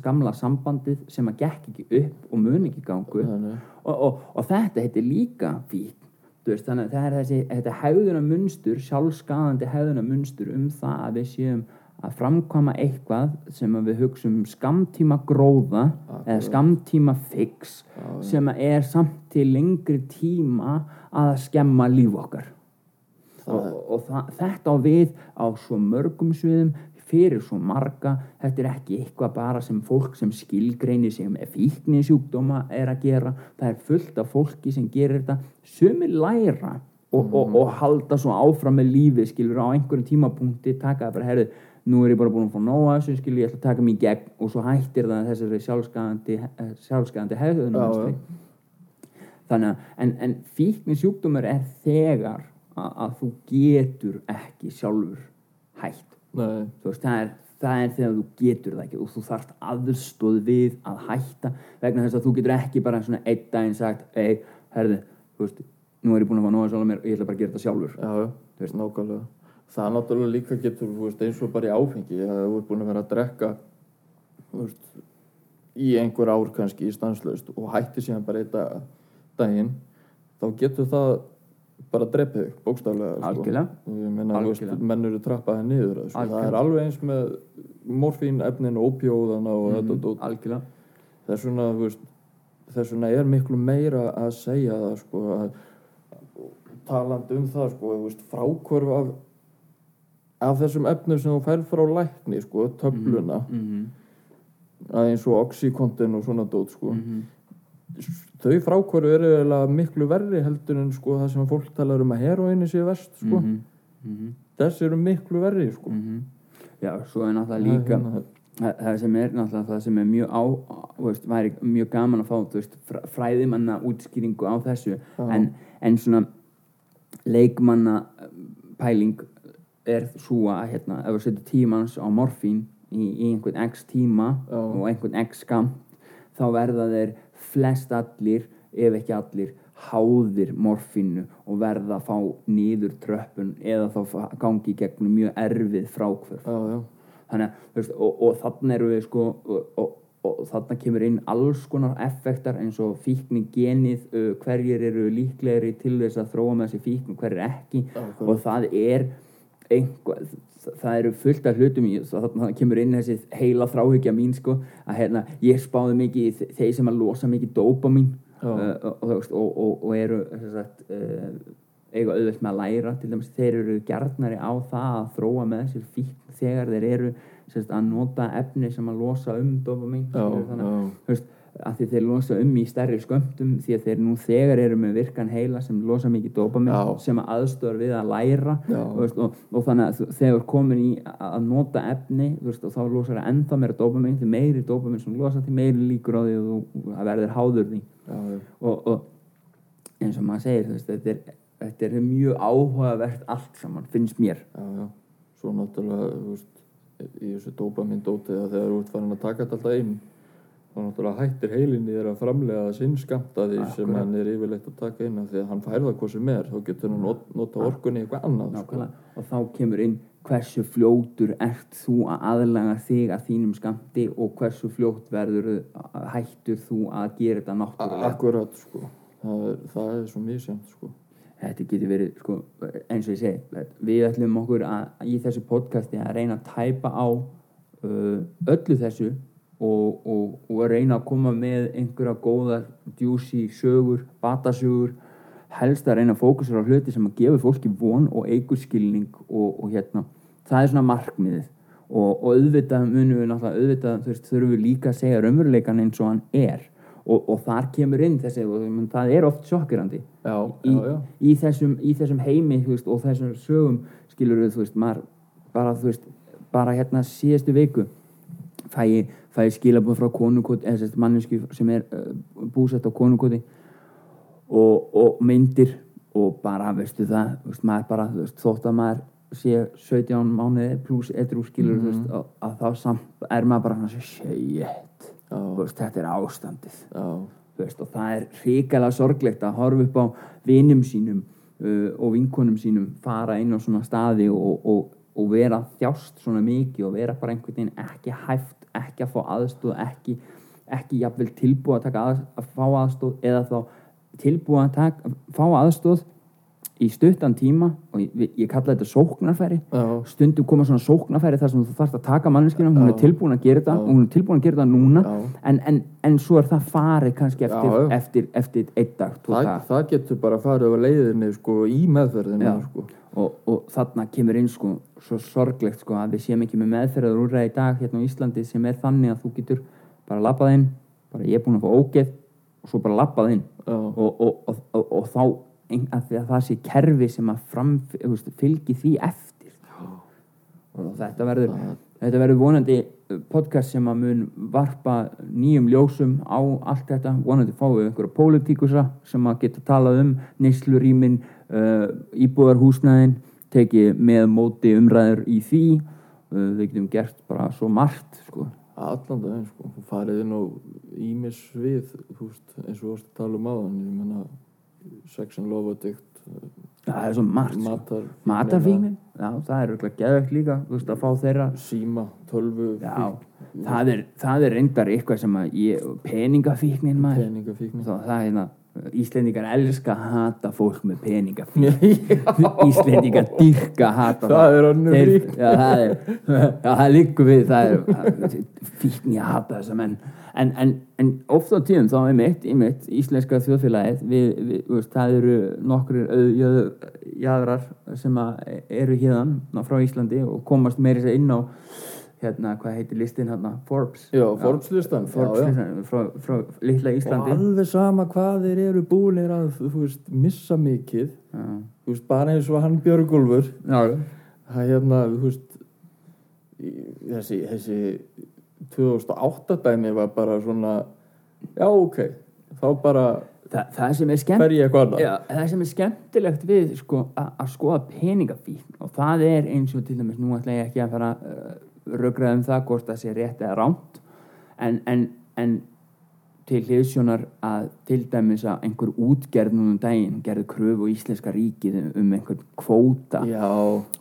gamla sambandið sem að gekk ekki upp og mun ekki gangu og, og, og þetta heitir líka fík veist, þannig að það er þessi þetta hegðuna munstur, sjálfskaðandi hegðuna munstur um það að við séum að framkvæma eitthvað sem við hugsum skamtíma gróða eða skamtíma fix sem að er samt til lengri tíma að skemma líf okkar. Og, og það, þetta á við á svo mörgum sviðum fyrir svo marga, þetta er ekki eitthvað bara sem fólk sem skilgreinir sig með fíknisjúkdóma er að gera. Það er fullt af fólki sem gerir þetta. Sumir læra og, og, og halda svo áfram með lífið skilur á einhverjum tímapunkti taka það bara, herrið, nú er ég bara búin að fá nóga þessu skilur, ég ætla að taka mig í gegn. Og svo hættir það þessari sjálfskæðandi sjálfskæðandi hefðun Já, já. þannig að en, en fíknisjúkdómur er þegar að, að þú getur ekki sjálfur hætt veist, það er, það er þegar þú getur það ekki og þú þarft aðstóð við að hætta vegna þess að þú getur ekki bara svona einn daginn sagt ei, herði, þú veist, nú er ég búin að fá nóga sjálf mér og ég ætla bara að gera þetta sjálfur. Já, þú veist, nákvæmlega. Það er náttúrulega líka getur, þú veist, eins og bara í áfengi að þú ert búin að vera að drekka þú veist, í einhver ár kannski í stanslaust og hættir síðan bara einn dag, daginn þá getur það bara drepið þig, bókstaflega sko. Algjörlega. og Algjörlega. menn eru trappaði niður sko. það er alveg eins með morfín efnin, ópjóðana og þetta dót. algjörlega þess vegna, þess vegna er miklu meira að segja það sko að talandi um það sko, veist, frákvörf af af þessum efnum sem þú fær frá lækni sko, töfluna mm að eins og oxykontin og svona dót sko -hmm. Þau frákvörf eru miklu verri heldur en sko það sem fólk talar um að heroinni sé verst sko. Mm -hmm. þess eru miklu verri sko. Já, svo er náttúrulega líka hérna, það það sem er náttúrulega það sem er mjög á veist, væri mjög gaman að fá veist, fr- fræðimanna útskýringu á þessu. En, en svona leikmanna pæling er svo að hérna, ef við setjum tímans á morfín í, í einhvern x tíma Já. og einhvern x skamt þá verða þeir flest allir ef ekki allir háðir morfínu og verða að fá nýður tröppun eða þá gangi gegnum mjög erfið frákvörf þannig að og, og þannig erum við sko og, og, og þannig kemur inn alls konar effektar eins og fíkni genið hverjir eru líklegri til þess að þróa með þessi fíkn og hverjir ekki. Já, og það er einhvað, það eru fullt af hlutum í þannig að kemur inn þessi heila þráhyggja mín sko að hérna, ég spáði mikið þeir sem að losa mikið dópamin Já. uh, og, og, og, og, eru sagt, uh, eiga auðvelt með að læra til dæmis þeir eru gjarnari á það að þróa með þessi fíkn þegar þeir eru sagt, að nota efni sem að losa um já, skilurðu, þannig að að því þeir losa um í stærri skömmtum því að þeir nú þegar eru með virkan heila sem losa mikið dopamin sem að aðstöður við að læra veist, og, og þannig að þegar komin í að nota efni veist, og þá losar það ennþá meira dopamin því meiri dopamin sem losa því meiri líkur á því að þú að verður háður því. Já, já. og, og eins og maður segir veist, þetta, er, þetta er mjög áhugavert allt saman, finnst mér. Já, svo náttúrulega í þessu dópamin dótið að þegar þú ert farin að taka þetta alltaf inn þá náttúrulega hættir heilinni þér að framlega sinn skamta því sem hann er yfirleitt að taka inn því að hann færða hvað sem er. Þá getur hann not, nota orkunni í eitthvað annað sko. Og þá kemur inn hversu fljótur ert þú að aðlaga þig að þínum skamti og hversu fljótt verður hættur þú að gera þetta náttúrulega? Akkurat, sko. Það er, það er svo misjæmt, sko. Þetta getur verið sko, eins og ég segi við ætlum okkur að í þessu podcasti að reyna að tæpa á uh, öllu þessu og, og, og að reyna að koma með einhverja góða djúsi sögur, batasögur. Helst að reyna að fókusera á hluti sem að gefa fólki von og eigur skilning og, og hérna, það er svona markmiðið. Og, og auðvitað munum við náttúrulega auðvitað veist, þurfum við líka að segja raunveruleikan eins og hann er. Og, og þar kemur inn þessi og það er oft sjokkirandi Já, í, já, já, í, þessum, í þessum heimi veist, og þessum sögum skilur við, þú veist, maður bara, þú veist, bara hérna síðustu viku fæ ég, fæ ég skilabóð frá konukoti, eða sérst manneski sem er uh, búsett á konukoti og, og myndir og bara, veistu það, veist, maður bara, veist, þótt að maður sé 17 mánuði pluss eitthvað skilur, þú veist, að, að þá samt er maður bara shit, veist, þetta er ástandið. Veist, og það er hrikalega sorglegt að horfa upp á vinum sínum uh, og vinkonum sínum fara inn á svona staði og, og og vera þjást svona mikið og vera bara einhvern veginn ekki hæft ekki að fá aðstóð ekki, ekki jafnvel tilbúið að, taka að, að fá aðstóð eða þá tilbúið að taka, fá aðstóð í stuttan tíma og ég, ég kalla þetta sóknarfæri já, stundum koma svona sóknarfæri þar sem þú þarfst að taka manneskina, hún er Já. tilbúin að gera þetta Já. og hún er tilbúin að gera þetta núna en, en, en svo er það farið kannski eftir, Já, eftir, eftir einn dag, tvo Það, það getur bara farið á leiðinni sko, í meðferðinu Já. sko. og, og þarna kemur inn sko, svo sorglegt sko, að við séum ekki með meðferðar úrræði í dag hérna á Íslandi sem er þannig að þú getur bara labbað inn bara ég er búin að fá ógeð og svo bara labbað inn og, og, og, þá að það sé kerfi sem að fram, þú veist, fylgi því eftir og þetta verður Það- þetta verður vonandi uh, podcast sem að mun varpa nýjum ljósum á allt þetta vonandi fáum við einhverja pólitíkusa sem að geta talað um neyslurýmin uh, íbúðarhúsnæðin tekið með móti umræður í því uh, við getum gert bara svo margt sko. allan daginn sko. Þú farið inn á ímis svið þú veist, eins og að tala um áðan ég menna sex and love addict það er svo margt sko. matar matarfíknin, já það er auðvitað geðvegt líka þú veist að fá þeirra. Síma, tölvu það er, það er reyndar eitthvað sem að ég, peningafíknin maður. Peningafíkni Þá, það er hérna Íslendingar elska að hata fólk með peningafíkn. Íslendingar dyrka að hata Það er Þeir- fíkn. já, það er, já, það liggur við það er fíkn ég að hata þessa menn en, en, en oft á tíðum þá er mitt, í mitt íslenska þjóðfélagið við, við, við, það eru nokkur jæðrar sem eru hérna frá Íslandi og komast meiri sér inn á hérna, hvað heitir listin hérna, Forbes. Já, Forbes-listan Forbes já, já. listan frá, frá litla og Íslandi. alveg sama hvað þeir eru búinir að veist, missa mikið. Já. veist, bara eins og hann Björgúlfur Já, það hérna, þú veist þessi, þessi 2008 dæmi var bara svona já, ok, þá bara Þa, það sem skemmt Já, það sem er skemmtilegt við sko, að skoða peningafíkn og það er eins og til dæmis nú ætla ég ekki að fara uh, rökraða um það hvort það sé rétt eða rámt en, en, en til hliðsjónar að til dæmis að einhver útgerð núna um daginn gerði kröfu á íslenska ríkið um- einhvern kvóta.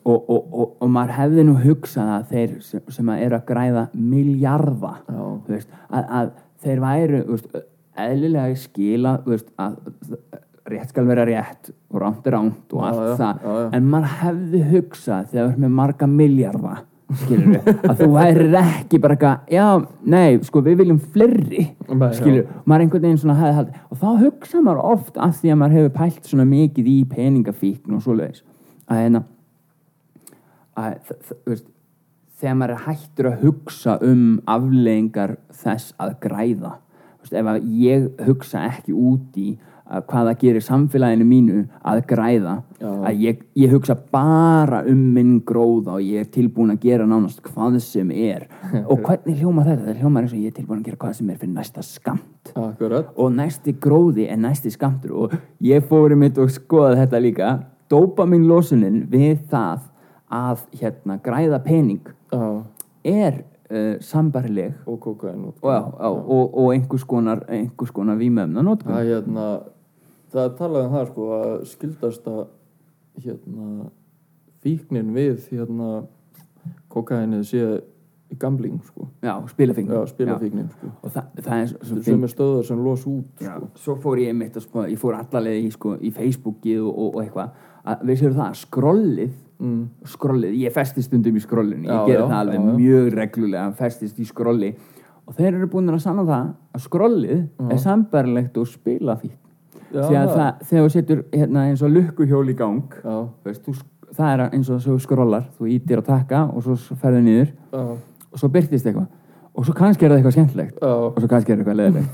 Og, og, og, og maður hefði nú hugsað að þeir sem, sem að eru að græða miljarda veist, að, að þeir væru þú veist, eðlilega skila veist, að rétt skal vera rétt og ránt er ránt og allt já, það. já, já. en maður hefði hugsað þegar þú ert með marga miljarda skilur við, að þú værir ekki bara eitthvað, já, nei, sko við viljum já. skilur maður einhvern veginn svona hefði haldið og þá hugsa maður oft af því að maður hefur pælt svona mikið í peningafíkn og svoleiðis. Að hérna þegar maður er hættur að hugsa um afleðingar þess að græða veist, ef að ég hugsa ekki út í hvað það gerir samfélaginu mínu að græða. Já. að ég, ég hugsa bara um minn gróða og ég er tilbúin að gera nánast hvað sem er. Og hvernig hljóma þetta? Það hljóma eins og ég er tilbúin að gera hvað sem er fyrir næsta skamt akkurat. Og næsti gróði er næsti skamtur og ég fóri mitt og skoða þetta líka. Dopamin losunin við það að hérna græða pening já, er uh, sambarileg og og, og, og einhvers konar, konar vímöfna notkun það hérna það er talað um það sko að skildast að hérna fíknin við hérna kokainið sé gambling sko. Já, spilafíkn já, spilafíknin sko. Og það, það er svo, þetta er sem er stöðar sem los út Já, sko. svo fór ég mitt að sko, ég fór allalega í, sko, í Facebookið og, og, og eitthvað. Að við séum það, skrollið mm. skrollið, ég festist stundum í skrollinu ég Já, já, það alveg já, já. mjög reglulega festist í skrolli og þeir eru búin að sanna það að skrollið er sambarlegt og spila fík Já, því að það- það, þegar þú setur hérna, eins og lukkuhjól í gang veist, þú, það er eins og þú skrollar þú ítir að taka og svo ferðu niður já, og svo byrtist eitthvað. Og svo kannski er það eitthvað skemmtilegt. Já, og svo kannski er eitthvað leðilegt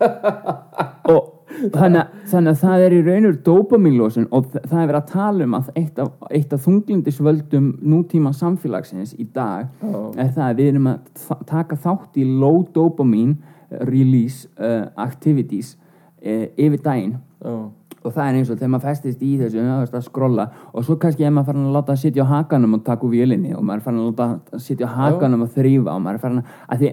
og þannig, að- þannig að það er í raunur dopamínlósun og það er verið að tala um að eitt af, eitt af þunglindisvöldum nútíma samfélagsins í dag Já. er það að við erum að taka þátt í low dopamine release uh, activities uh, yfir daginn. Já, og það er eins og þegar maður festist í þessu að skrolla og svo kannski er maður farin að láta að sitja á hakanum og taka úr vélinni og maður er farin að láta að sitja á hakanum og þrýfa og maður er farin að, því,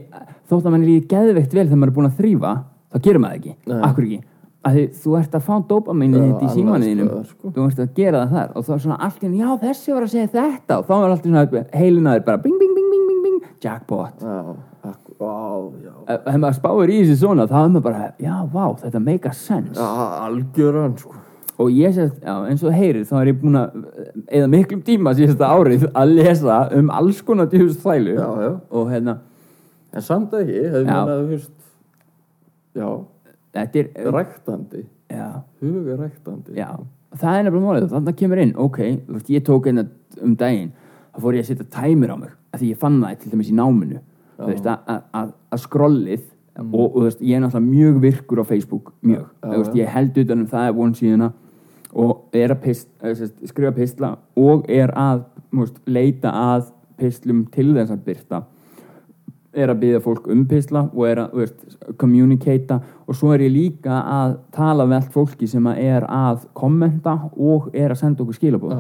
þótt að maður er líka geðveikt vel þegar maður er búin að þrýfa þá gerir maður ekki, Nei. akkur ekki? Að því þú ert að fá Já, þitt í símaninum staðar, sko. þú ert að gera það þar. Og þá er svona allt í einu, já þessi var að segja þetta. Og þá er allt í svona heilinaður bara bing bing bing bing bing bing jackpot. Já, akku, á, já. Ef maður spáir í þessi svona þá er maður bara, já, vá, þetta make a sense. Algjöran, sko. Og ég sést, já, eins og heyrir þá er ég búin að eða miklum tíma síðasta árið að lesa um alls konar djúfust þvælu Já, já, og hérna, en samt ekki, hefði Já. mér að, veist Já, þetta er ræktandi. Já, Huga ræktandi. Já, það er nefnilega málið þannig að kemur inn, ok, ég tók einna um daginn, þá fór ég að setja tæmir á mig, af því ég fann það til dæmis í náminu veist, að- skrollið og, og þú veist, ég er náttúrulega mjög virkur á Facebook, mjög, veist, ég held utan um það von síðuna og er að pist, eh, skrifa pistla og er að leita að pistlum til þess að byrta er að byggja fólk um pistla og er að communicata. Og svo er ég líka að tala allt fólki sem að er að kommenta og er að senda okkur skilabóð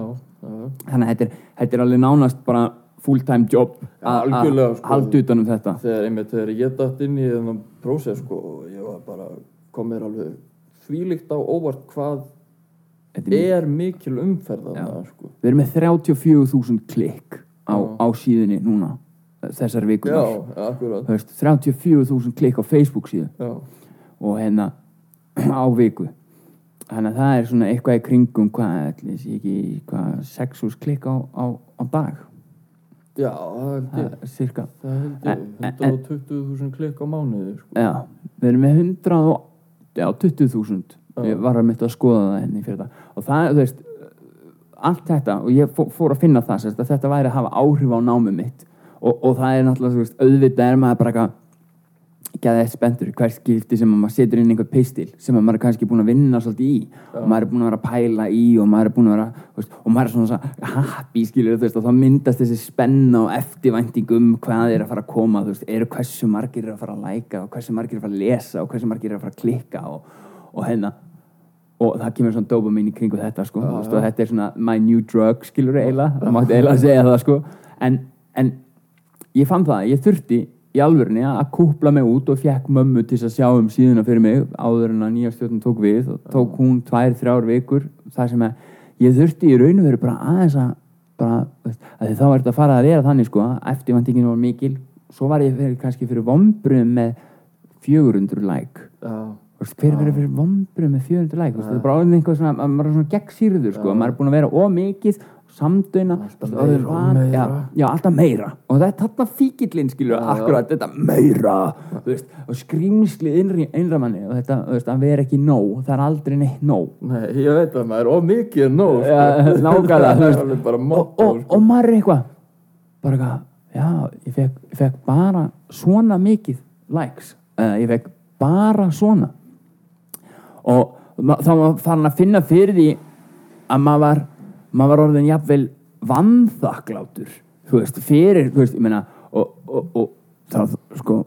þannig að þetta er, þetta er alveg nánast bara full time job að að sko. halda utan um þetta. Þegar einmitt þegar ég dætt inn í þennan prósess sko og ég var bara kom mér alveg þvílíkt á óvart hvað er, mikil umferð Já. þarna sko. Við erum með 34.000 klikk á, á síðunni núna þessar vikunar akkurat. Þú veist, 34.000 klikk á Facebook síðu. Já, og hérna á viku. Þannig að það er svona eitthvað í kringum hvað, ekki hvað 6.000 klikk á, á, á dag já, það er cirka það held ég, En- en- 120.000 klikk á mánuði sko. Já, við erum með 100 og, já, 20.000 Já. ég var að mitt að skoða það henni fyrir það og það, þú veist allt þetta, og ég fó- fór að finna það sérst, að þetta væri að hafa áhrif á námið mitt. Og, og það er náttúrulega, þú veist, auðvitað er maður bara eitthvað geða eitt spendur hvert skipti sem að maður setur inn einhver pistil sem að maður er kannski búin að vinna svolítið í. Og maður er búin að vera að pæla í og maður er búin að vera, veist, og maður er svona, happy skilur, veist, og þá myndast þessi spenna og eftirvænting um hvað er að fara að koma, veist, eru hversu margir eru að fara að læka og hversu margir eru að fara að lesa og hversu margir eru að fara að klikka og, og hérna. Og það kemur svona dopamín í kringu þetta sko, veist, og þetta er svona my new drug skilur eiginlega, það mátti eiginlega segja það sko. En, en ég fann það, ég þurfti í alvörunni að kúpla mig út og fekk mömmu til að sjá um síðuna fyrir mig áður en að nýja stjórnum tók við og tók hún tvær, þrjár vikur það sem að ég þurfti í raun og veru bara aðeins að bara, veist, að þá er þetta að fara að vera þannig sko eftirvæntingin var mikil. Svo var ég fyrir, kannski fyrir vombrum með 400 like. Já, Þú veist, hver verður fyrir vombrum með 400 like? Þú veist, þetta er bara orðin eitthvað svona, að maður er svona gegnsýrður sko, maður er búin að vera ómikið samdöina Alltaf alltaf meira. Og það er þarna fíkillinn skilur akkurat, þetta meira veist, og skrýmslið innri, innra manni og þetta, veist, að vera ekki nóg það er aldrei neitt nóg. Nei, ég veit að maður er of mikið nóg sko. Nákvæmlega, og, og, sko. og maður er eitthvað bara eitthvað, já, ég fekk, ég fekk bara svona mikið likes, uh, ég fekk bara svona. Og þá var farin að finna fyrir því að maður var maður var orðin jafnvel vanþakklátur þú veist, fyrir, þú veist, ég meina og, og, og það, sko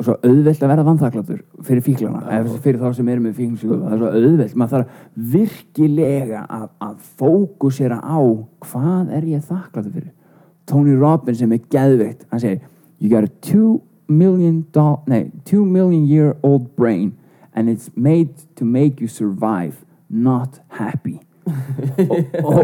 og svo auðvelt að vera vanþakklátur fyrir fíklana, eða fyrir þá sem eru með fíklsjúku það er svo auðvelt, maður þarf virkilega að, að fókusera á hvað er ég þakkláttur fyrir. Tony Robbins sem er geðveikt hann segir, you got a two million doll, nei, two million year old brain and it's made to make you survive not happy og, og,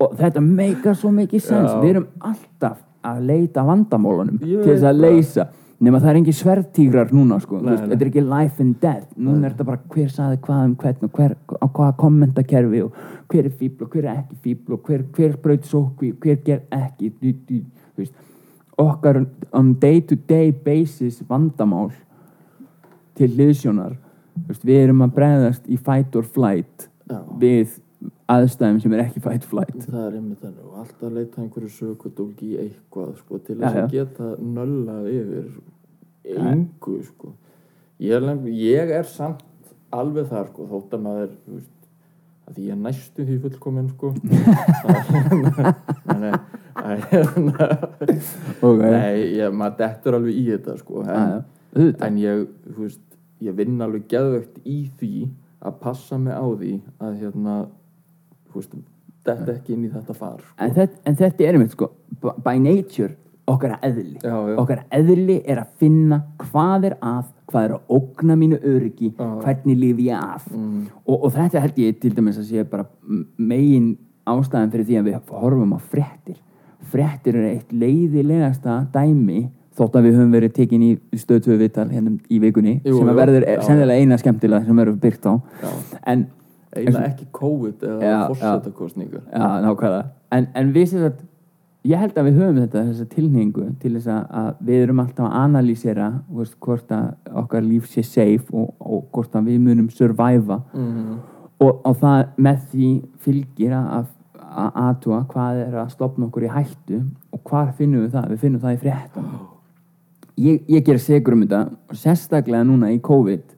og þetta meikar svo mikið sens við erum alltaf að leita vandamálunum Ég til þess að leysa nema það er engin sverðtígrar núna sko. Nei, veist, nei. þetta er ekki life and death núna er þetta bara hver saði hvað um hvern og hver, á hvaða kommentakerfi og hver er fíbl og hver er ekki fíbl og hver, hver braut sókvi, hver ger ekki dú, dú, veist. okkar on day to day basis vandamál til liðsjónar veist, við erum að bregðast í fight or flight Já. við aðstæðum sem er ekki fight flight það er einmitt þannig og alltaf leita einhverju sökudólki í eitthvað sko, til Já, þess já. að geta nöllað yfir engu sko. ég, er, lem- ég er samt alveg þar sko, þótt að maður veist, að ég er næstu því fullkomin sko. Þannig okay. Maður dettur alveg í þetta sko, en. Auðvitað. en ég, veist, ég vinn alveg geðvögt í því að passa mig á því að hérna, veist, detta ekki inn í þetta far sko. en, þetta, en þetta er einmitt sko by nature okkar eðli Já, já. okkar eðli er að finna hvað er að hvað er að ógna mínu öryggi Já. hvernig lifi ég af Mm. og, og þetta held ég til dæmis að sé bara megin ástæðan fyrir því að við horfum á fréttir fréttir eru eitt leiðilegasta dæmi þótt að við höfum verið tekin í stöðtöðu viðtal hérna í vikunni Jú, sem að jú. verður sennilega eina skemmtilega sem verður byrkt á en Eina ekki COVID eða Já, fórsetakostningar Já, nákvæða en, en við sem sagt ég held að við höfum þetta, þessa tilningu til þess að, að við erum alltaf að analýsera veist, hvort að okkar líf sé safe og, og hvort að við munum surviva mm. og, og það með því fylgir að að aðtúa hvað er að stopna okkur í hættu og hvað finnum við það? Við finnum það í fréttum. Ég, ég ger segur um þetta og sérstaklega núna í COVID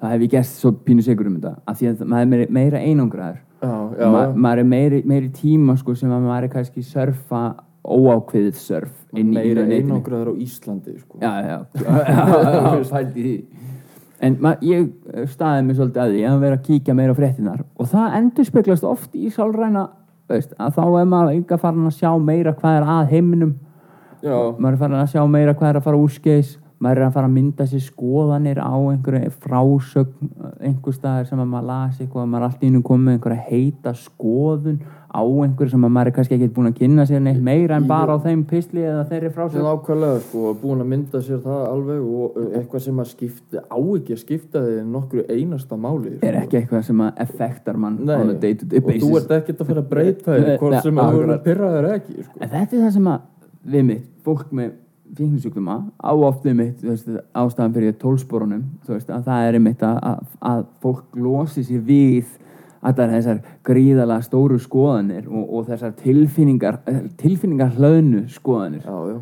þá hef ég gert svo pínu segur um þetta af því að maður er meira, einangraður. Ma, maður er meiri, meiri tíma sko, sem að maður er kannski surfa óákveðið surf Meira einangraður á Íslandi sko. já, já, já, en ma, ég eh, staði mig svolítið að því að vera að kíkja meira á fréttinar og það endur speglast oft í sálræna veist, að þá er maður enga farin að sjá meira hvað er að heiminum. Já. maður er farin að sjá meira hvað er að fara úrskeiðis maður er að fara að mynda sér skoðanir á einhverju frásögn einhver staðar sem að maður lasi eitthvað maður er allt í innum komið með einhverja heita skoðun á einhverju sem að maður er kannski ekki búin að kynna sér neitt meira en bara á þeim pisli eða þeirri frásögn ákvæmlega sko, búin að mynda sér það alveg og uh, eitthvað sem að skipta á ekki að skipta þig nokkru einasta máli sko. er ekki eitthvað sem að effektar mann Nei, on a day to day og þú basis ert ekkert að fyrir að breyta þig hvort sem að þú akkurat. eru pyrraður ekki sko. Þetta er það sem að við mitt, fólk með fíknisjúkduma á oft við mitt, ástæðan fyrir tólsporunum, það er einmitt að, að, að fólk losi sér við allar þessar gríðalega stóru skoðanir og, og þessar tilfinningar, tilfinningar hlöðnu skoðanir. Já, já,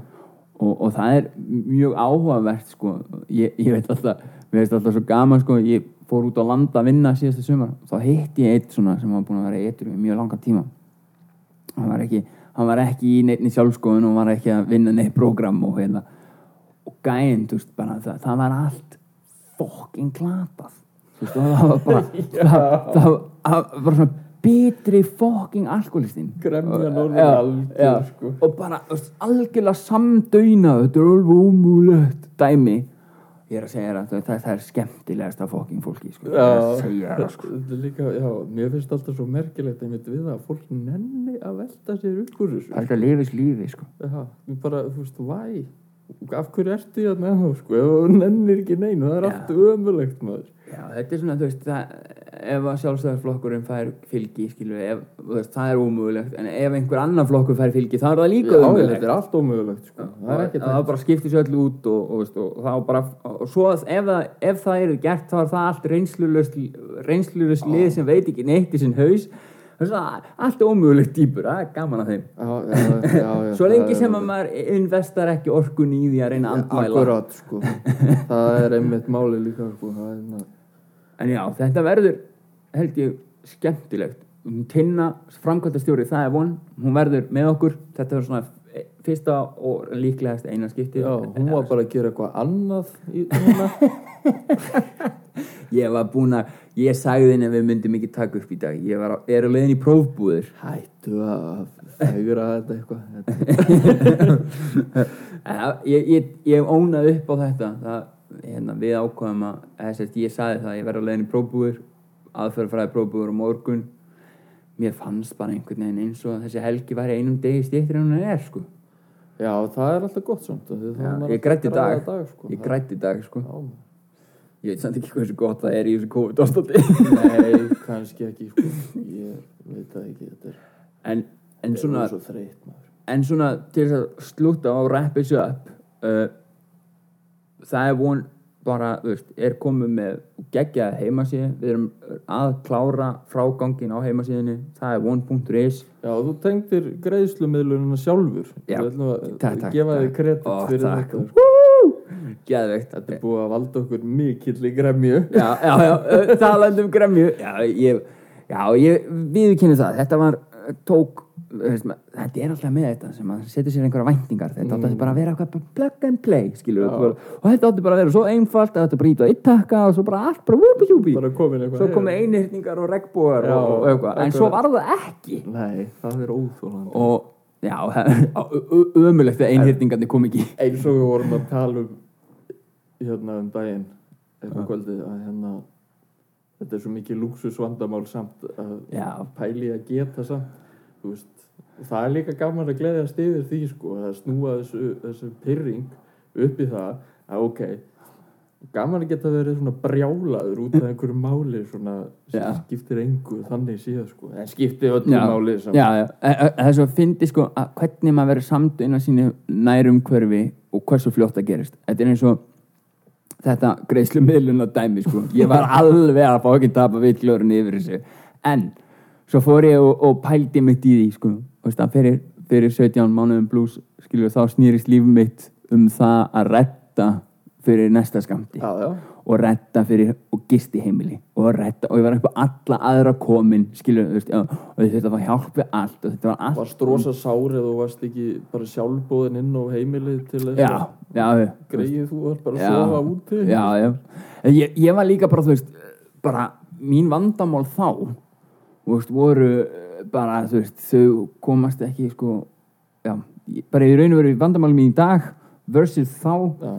og, og það er mjög áhugavert sko, ég, ég veit alltaf mér veist alltaf svo gaman sko, ég fór út á land að vinna síðasta sumar, þá hitti ég eitt svona sem var búin að vera eitthvað í mjög langan tíma. Hann var ekki hann var ekki í neittni sjálfskoðun og var ekki að vinna neitt prógram og hérna. Og gæinn, þú veist, bara það, það var allt fokkin glatað. Þú veist, það var bara það, það, var svona bitri fokking alkoholistinn gremja norður algjör sko. og bara algjörlega samdöyna þetta er alveg ómúlegt dæmi ég er að segja þér að það, það, er skemmtilegast að fokking fólki sko. að það sko. Líka, já, mér finnst alltaf svo merkilegt við að fólk nenni að velta sér upp úr þessu það er þetta lifis lífi sko. Já, bara, þú veist, væ af hverju ertu ég að það, sko? Ef þú nennir ekki neinu, það er Já. allt ömulegt maður. Já, þetta er svona, þú veist, það, ef að sjálfstæðarflokkurinn fær fylgi, skilur, ef, þú veist, það er ómögulegt, en ef einhver annar flokkur fær fylgi, þá er það líka Já, ómögulegt. þetta er allt ömulegt, sko. Það er það bara skiptir sér öll út og, og, veist, og þá bara, og svo að ef það, ef það eru gert, þá er það allt reynslulöst lið sem veit ekki neitt í sinn haus, það er svona allt ómögulegt dýpur, það er gaman að þeim. Já, já, já, Svo lengi sem að maður investar ekki orkun í því að reyna að andmæla. Akkurat, sko Það er einmitt máli líka, sko er, En já, þetta verður, held ég, skemmtilegt. Tinna, framkvæmtastjóri, það er von, hún verður með okkur. Þetta er svona fyrsta og líklegast eina skipti. Já, hún var bara að gera eitthvað annað í Ég var búin að, ég sagði henni að við myndum ekki taka upp í dag. Ég var, er að leiðin í prófbúður. Hættu að fegra þetta eitthvað ég, ég, ég ónaði upp á þetta. Það, hérna, við ákvaðum að, þess að ég sagði það, ég verði að leiðin í prófbúður, aðferðfræði prófbúður á morgun. Mér fannst bara einhvern veginn eins og að þessi helgi væri einum degi stýttir en hún er, sko. Já, það er alltaf gott samt Já, ég að græða dag, sko. ég grætti dag sko. Já, ég veit samt ekki hversu gott það er í þessu COVID ástandi Nei, kannski ekki sko. Ég veit það ekki Þetta er, en, en, er svona, svo maður en svona til þess að slúta og wrap this up uh, það er von bara, þú veist, er komið með geggja heimasíð, við erum að klára frágangin á heimasíðinni það er one.is Já, þú tengdir greiðslumiðlunina sjálfur Já, takk, takk, gefa þig takk. kredit Ó, fyrir takk. þetta sko. Geðveikt. Þetta er búið að valda okkur mikill í gremju. Já, já, já, talandi um gremju. Já, ég, já, ég viðkynni það. Þetta var, tók veist, ma- þetta er alltaf með þetta sem að setja sér einhverja væntingar, þetta átti bara að vera eitthvað plug and play, skilur bara, og þetta átti bara að vera svo einfalt að þetta brýta eitt takka og svo bara allt, bara komin eitthvað svo komið einhyrningar og regnbúar Já, og, og eitthvað, en svo var það ekki. Nei, það er óþólandi og já, ömulegt að einhyrningarnir kom ekki. Eins og við vorum að tala um hérna um daginn eitthvað kvöldið að hérna þetta er svo mikið lúksusvandamál samt að Já. pæli að geta samt þú veist, það er líka gaman að gleðjast yfir því sko, að snúa þessu, þessu pyrring upp í það að ok gaman að geta verið svona brjálaður út af einhverju máli svona sem Já. skiptir engu þannig síðan sko en skiptir öllu máli samt. Það er svo að fyndi sko að hvernig maður verður samt inn á sínu nærum hverfi og hversu fljótt það gerist. Þetta er eins og þetta greiðslu miðlun dæmi sko. Ég var alveg að fá ekki tapa vitglörun yfir þessu. En svo fór ég og, og pældi mitt í því sko. Og veist, fyrir, fyrir 17 mánuðum blues skilur þá snýrist líf mitt um það að retta fyrir næsta skamti já, já, og retta fyrir og gisti heimili og retta og ég var eitthvað alla aðra komin skilur, þú veist, og þetta var hjálp við allt og þetta var allt varst rosa sár eða þú varst ekki bara sjálfbóðin inn á heimilið til þess já, að já, greið þú var bara Já. að sofa úti já, já. Ég, ég var líka bara, þú veist bara mín vandamál þá þú veist, voru eh, bara, þú veist, þau komast ekki sko, já, ég- bara í raun og veru vandamál mín í dag versus þá já,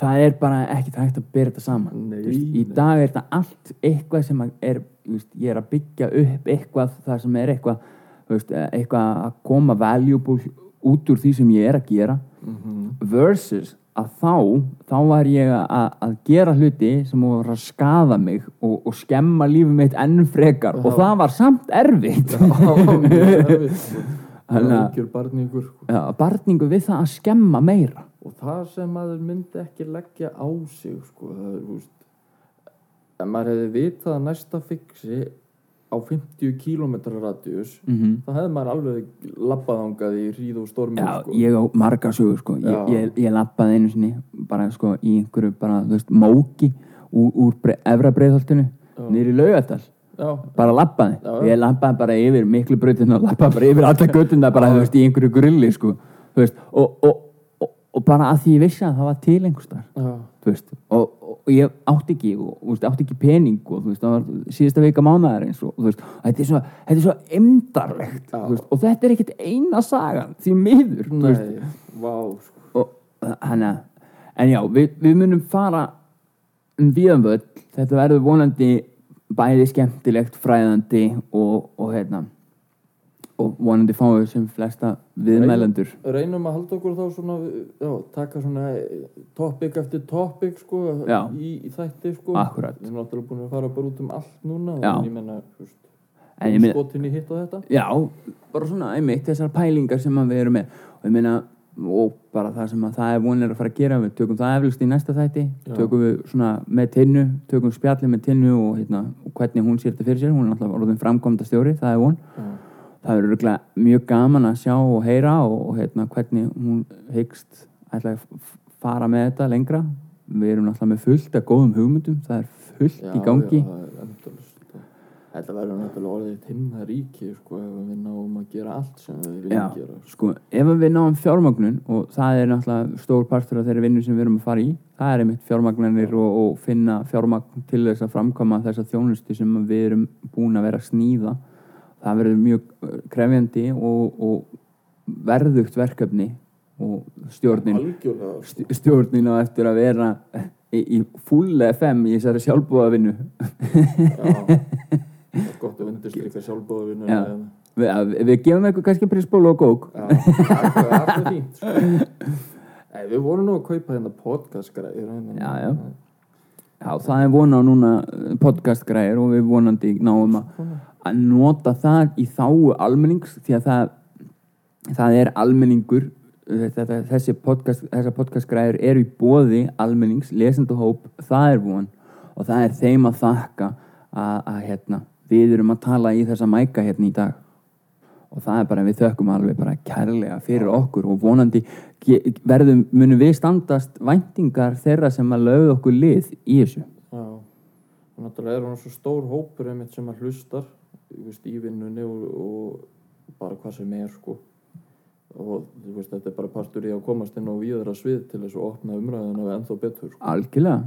það er bara ekki hægt að bera þetta saman Nei, veist, í dag er þetta allt eitthvað sem er veist, ég er að byggja upp eitthvað það sem er eitthvað veist, eitthvað að koma valuable út úr því sem ég er að gera mhm, versus að þá þá var ég að, að gera hluti sem voru að skaða mig og, og skemma lífið mitt enn frekar og Já. það var samt erfitt Já, mjög erfitt, sko. Þannig að- Algjör barningur sko. Já, barningu við það að skemma meira og það sem maður myndi ekki leggja á sig sko, það er, veist ef maður hefði vitað að næsta fixi á 50 km radius mm þá hefði maður alveg labbaðangað í hríð og stormi Já, sko. ég á marga sögur sko. ég, Já. ég, ég lappaði einu sinni bara sko í einhverju bara, þú veist, móki úr, úr bre, efra niður í laugadal já, bara lappaði, Já, ég lappaði bara yfir miklu brautina og lappaði bara yfir alla göttuna bara, þú veist, í einhverju grilli sko, þú veist, og, og, og, bara að því ég vissi að það var til einhvers þar já, þú veist, og, og, ég átti ekki og, veist, átti ekki pening og veist, það var síðasta vika mánaðarins og, og veist, þetta er svo, þetta er svo emdarlegt, og þetta er ekkit eina sagan, því miður nei, vá sko. og hann að en já, við, við munum fara um viðanvöld, þetta verður vonandi bæði skemmtilegt fræðandi og, og hérna og vonandi fáum við sem flesta viðmælendur reynum að halda okkur þá svona já, taka svona topic eftir topic sko, í, í þætti sko. Akkurat. við erum náttúrulega búin að fara bara út um allt núna Já. en ég menna En ég meina- skotin í hitt og þetta Já, bara svona einmitt þessar pælingar sem við erum með og ég meina, og bara það sem að það er vonir að fara að gera, við tökum það eflust í næsta þætti, Já. tökum við svona með tinnu, tökum spjalli með tinnu og, hérna, og hvernig hún sér þetta fyrir sér, hún er alltaf orðin framkomda stjóri, það er von. Það verður mjög gaman að sjá og heyra og, hérna, hvernig hún ætla að fara með þetta lengra. Við erum náttúrulega með fullt af góðum hugmyndum. Það er fullt Já, í gangi. Þetta verður náttúrulega orðið himna ríki sko, ef við náum að gera allt sem við viljum gera sko, ef við náum fjármagnun og það er náttúrulega stór partur af þeirri vinnu sem við erum að fara í það er einmitt fjármagnanir og, og finna fjármagn til þess að framkama þessa þjónustu sem við erum búin að vera að sníða það verður mjög uh, krefjandi og, og verðugt verkefni og stjórnin Algjörlega sko. st- stjórnin á eftir að vera í, í full FM í þessari sjálfbúðavinnu Já, það er gott að undirstrykka sjálfbóðavinnu Já. við, að- við gefum eitthvað kannski prisból og kók Já, það er alltaf fínt sko. Nei, við vorum nú að kaupa hérna podcast græður Já, já. Já, það er vona núna podcastgræðir og við vonandi náum að, að nota það í þáu almennings því að það, það er almenningur þetta, þessi podcast, þessar podcastgræðir eru í bóði almennings, lesendahóp það er von. Og það er þeim að þakka að, að hérna, við erum að tala í þessa mæka hérna í dag. Og það er bara, við þökkum alveg bara kærlega fyrir okkur og vonandi verðum, munum við standast væntingar þeirra sem að lögðu okkur lið í þessu. Já, og náttúrulega er hann svo stór hópur einmitt sem að hlustar veist, í vinnunni og, og bara hvað sem er sko og veist, þetta er bara partur í að komast inn á víðara svið til þess að opna umræðina við ennþá betur sko. algjörlega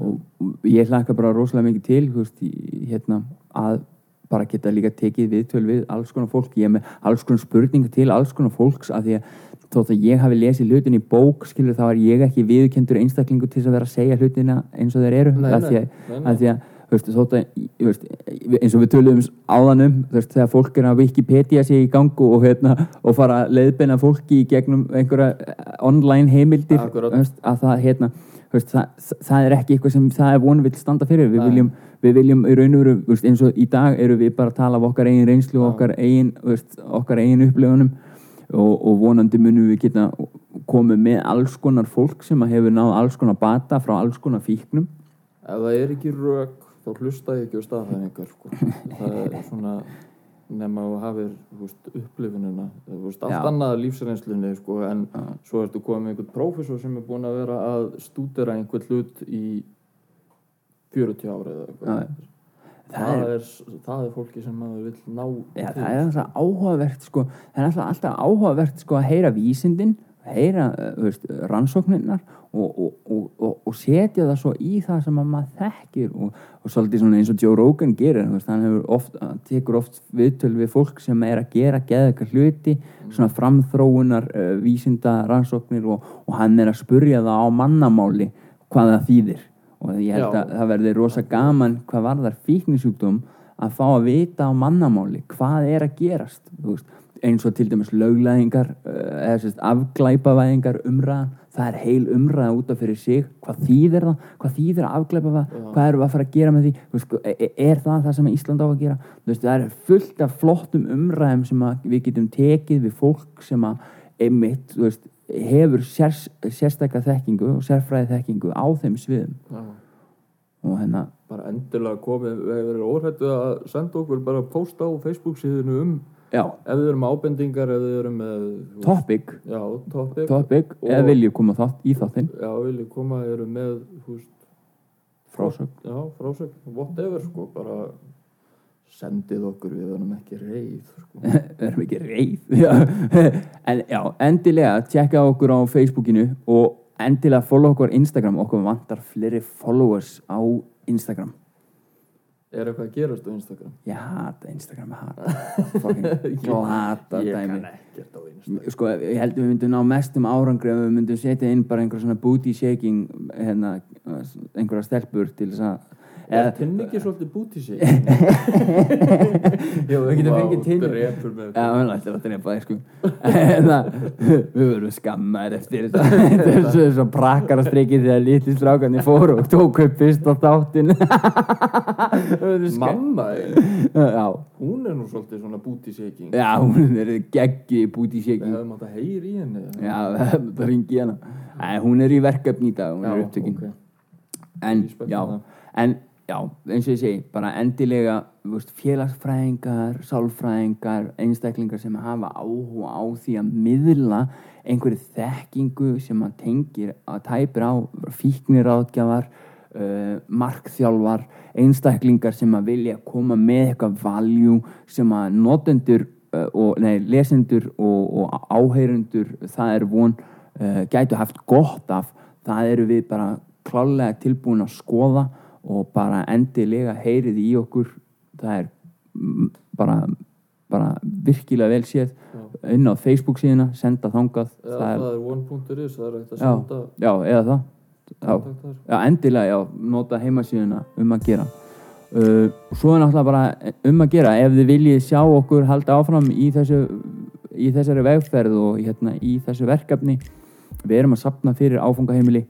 og og ég hlakka bara rosalega mikið til veist, hérna, að bara geta líka tekið viðtöl við alls konar fólk, ég er með alls konar spurningar til alls konar fólks af því að þótt að ég hafi lesið hlutin í bók skilur þá er ég ekki viðkendur einstaklingu til að vera að segja hlutina eins og þeir eru Nei, að, nei, nei, nei. af því að veist, að, veist, eins og við töluðum um, þú veist, þegar fólk er að Wikipedia sig í gangu og, hérna, og fara að leiðbeina fólki í gegnum einhverja eh, online heimildir að það, hérna, það, það er ekki eitthvað sem það er vonu vill standa fyrir, við viljum við viljum í raun og veru, eins og í dag eru við bara að tala af okkar eigin reynslu og okkar eigin, eigin upplifunum. Og, og vonandi munum við geta komið með alls konar fólk sem að hefur náð alls konar bata frá alls konar fíknum. Ef það er ekki rök þá hlusta ég ekki á staðhæfingar sko. það er svona nema að þú veist, allt Já. annað lífsreynslunni sko, en Já. svo ertu komið með einhvern prófessor sem er búin að vera að stúdera einhvern hlut í 40 ára eða eitthvað það það, er- það er fólki sem maður vil ná Já, það er alltaf áhugavert sko, það er alltaf, áhugavert sko að heyra vísindin, heyra uh, veist, rannsóknirnar og, og, og, og, setja það svo í það sem að maður þekkir og, og svolítið eins og Joe Rogan gerir, hann oft, tekur oft viðtöl við fólk sem er að gera geða eitthvað hluti, svona framþróunar uh, vísinda rannsóknir og, og hann er að spurja það á mannamáli hvað það þýðir. Og ég held Já. að það verði rosa gaman hvað varðar fíknisjúkdóm að fá að vita á mannamáli hvað er að gerast þú veist, eins og til dæmis löglæðingar uh, eða sérst afglæpavæðingar umræðan, það er heil umræða út af fyrir sig, hvað þýðir það? Hvað þýðir að afglæpavæða, Já. hvað við að fara að gera með því, veist, e- e- er það það sem Ísland á að gera, veist, það er fullt af flottum umræðum sem við getum tekið við fólk sem að einmitt, þú veist, hefur sérs, sérstakka þekkingu og sérfræði þekkingu á þeim sviðum. Já. og hérna bara endilega komið við hefur verið óhættu að senda okkur bara post á Facebook síðinu um Já, ef við erum með ábendingar ef við erum með topic, já, topic, topic. Eða viljið koma þátt í þáttinn? Já, viljið koma eru með veist, frásögn. Já, frásögn, whatever sko, bara sendið okkur við erum ekki reið sko. við erum ekki reið. Já. en já, endilega tjekka okkur á Facebookinu og endilega follow okkur á Instagram. Okkur vantar fleiri followers á Instagram er eitthvað að gerast á Instagram? Ég hata Instagram ég hata fucking glata ég dæmi. kann ekkert á Instagram. Sko, ég held við myndum ná mestum árangri ef við myndum setja inn bara einhver svona booty shaking hérna, einhverja stelpur til þess að er tinn ekki svolítið búti sig Já, við getum fengið með Já, hann ætlar að drepa þig sko. Það, Við verðum skammaðir eftir þetta. Þetta er svo, svo prakkarastrikið þegar litli strákarnir fóru og tók upp fyrst á þáttin mamma, er- Já, hún er nú svolítið svona búti shaking já, hún er geggi búti við shaking hefum átt að heyri í henni Já, það ringi hana. Æ, Hún er í verkefni í dag, hún er upptökin ok. en, já, það. en já, eins og ég segi bara endilega veist, félagsfræðingar, sálfræðingar einstaklingar sem hafa áhuga á því að miðla einhverju þekkingu sem að tengir að tæpir á fíkniráðgjafar uh, markþjálfar einstaklingar sem að vilja koma með eitthvað valjú sem að notendur uh, og, nei, lesendur og, og áheyrundur það er von uh, gætu haft gott af það eru við bara klálega tilbúin að skoða og bara endilega heyrið í okkur. Það er bara, bara virkilega vel séð. Já. inn á Facebook síðuna, senda þangað. Eða það er, er one.is, það er hægt að senda já, eða það. Já, já, endilega, já, nota heimasíðuna um að gera. Uh, svo er náttúrulega bara um að gera. Ef þið viljið sjá okkur halda áfram í þessu í þessari vegferð og hérna, í þessu verkefni. Við erum að sapna fyrir áfangaheimili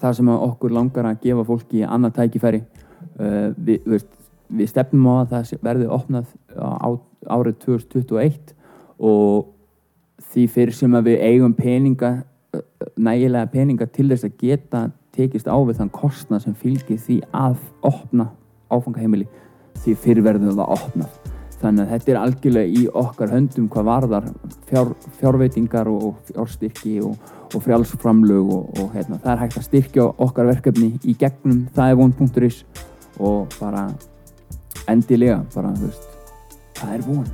það sem að okkur langar að gefa fólki annað tækifæri. Uh, við, við, við stefnum á að það verði opnað á árið 2021 og því fyrir sem að við eigum peninga uh, nægilega peninga til þess að geta tekist á við þann kostnað sem fylgir því að opna áfangaheimili því fyrir verðum það opnað þannig að þetta er algjörlega í okkar höndum hvað varðar fjár, fjárveitingar og fjárstyrki og, og frjálsframlög og, og hérna, það er hægt að styrkja okkar verkefni í gegnum það er von.is og bara endilega bara, veist, það er von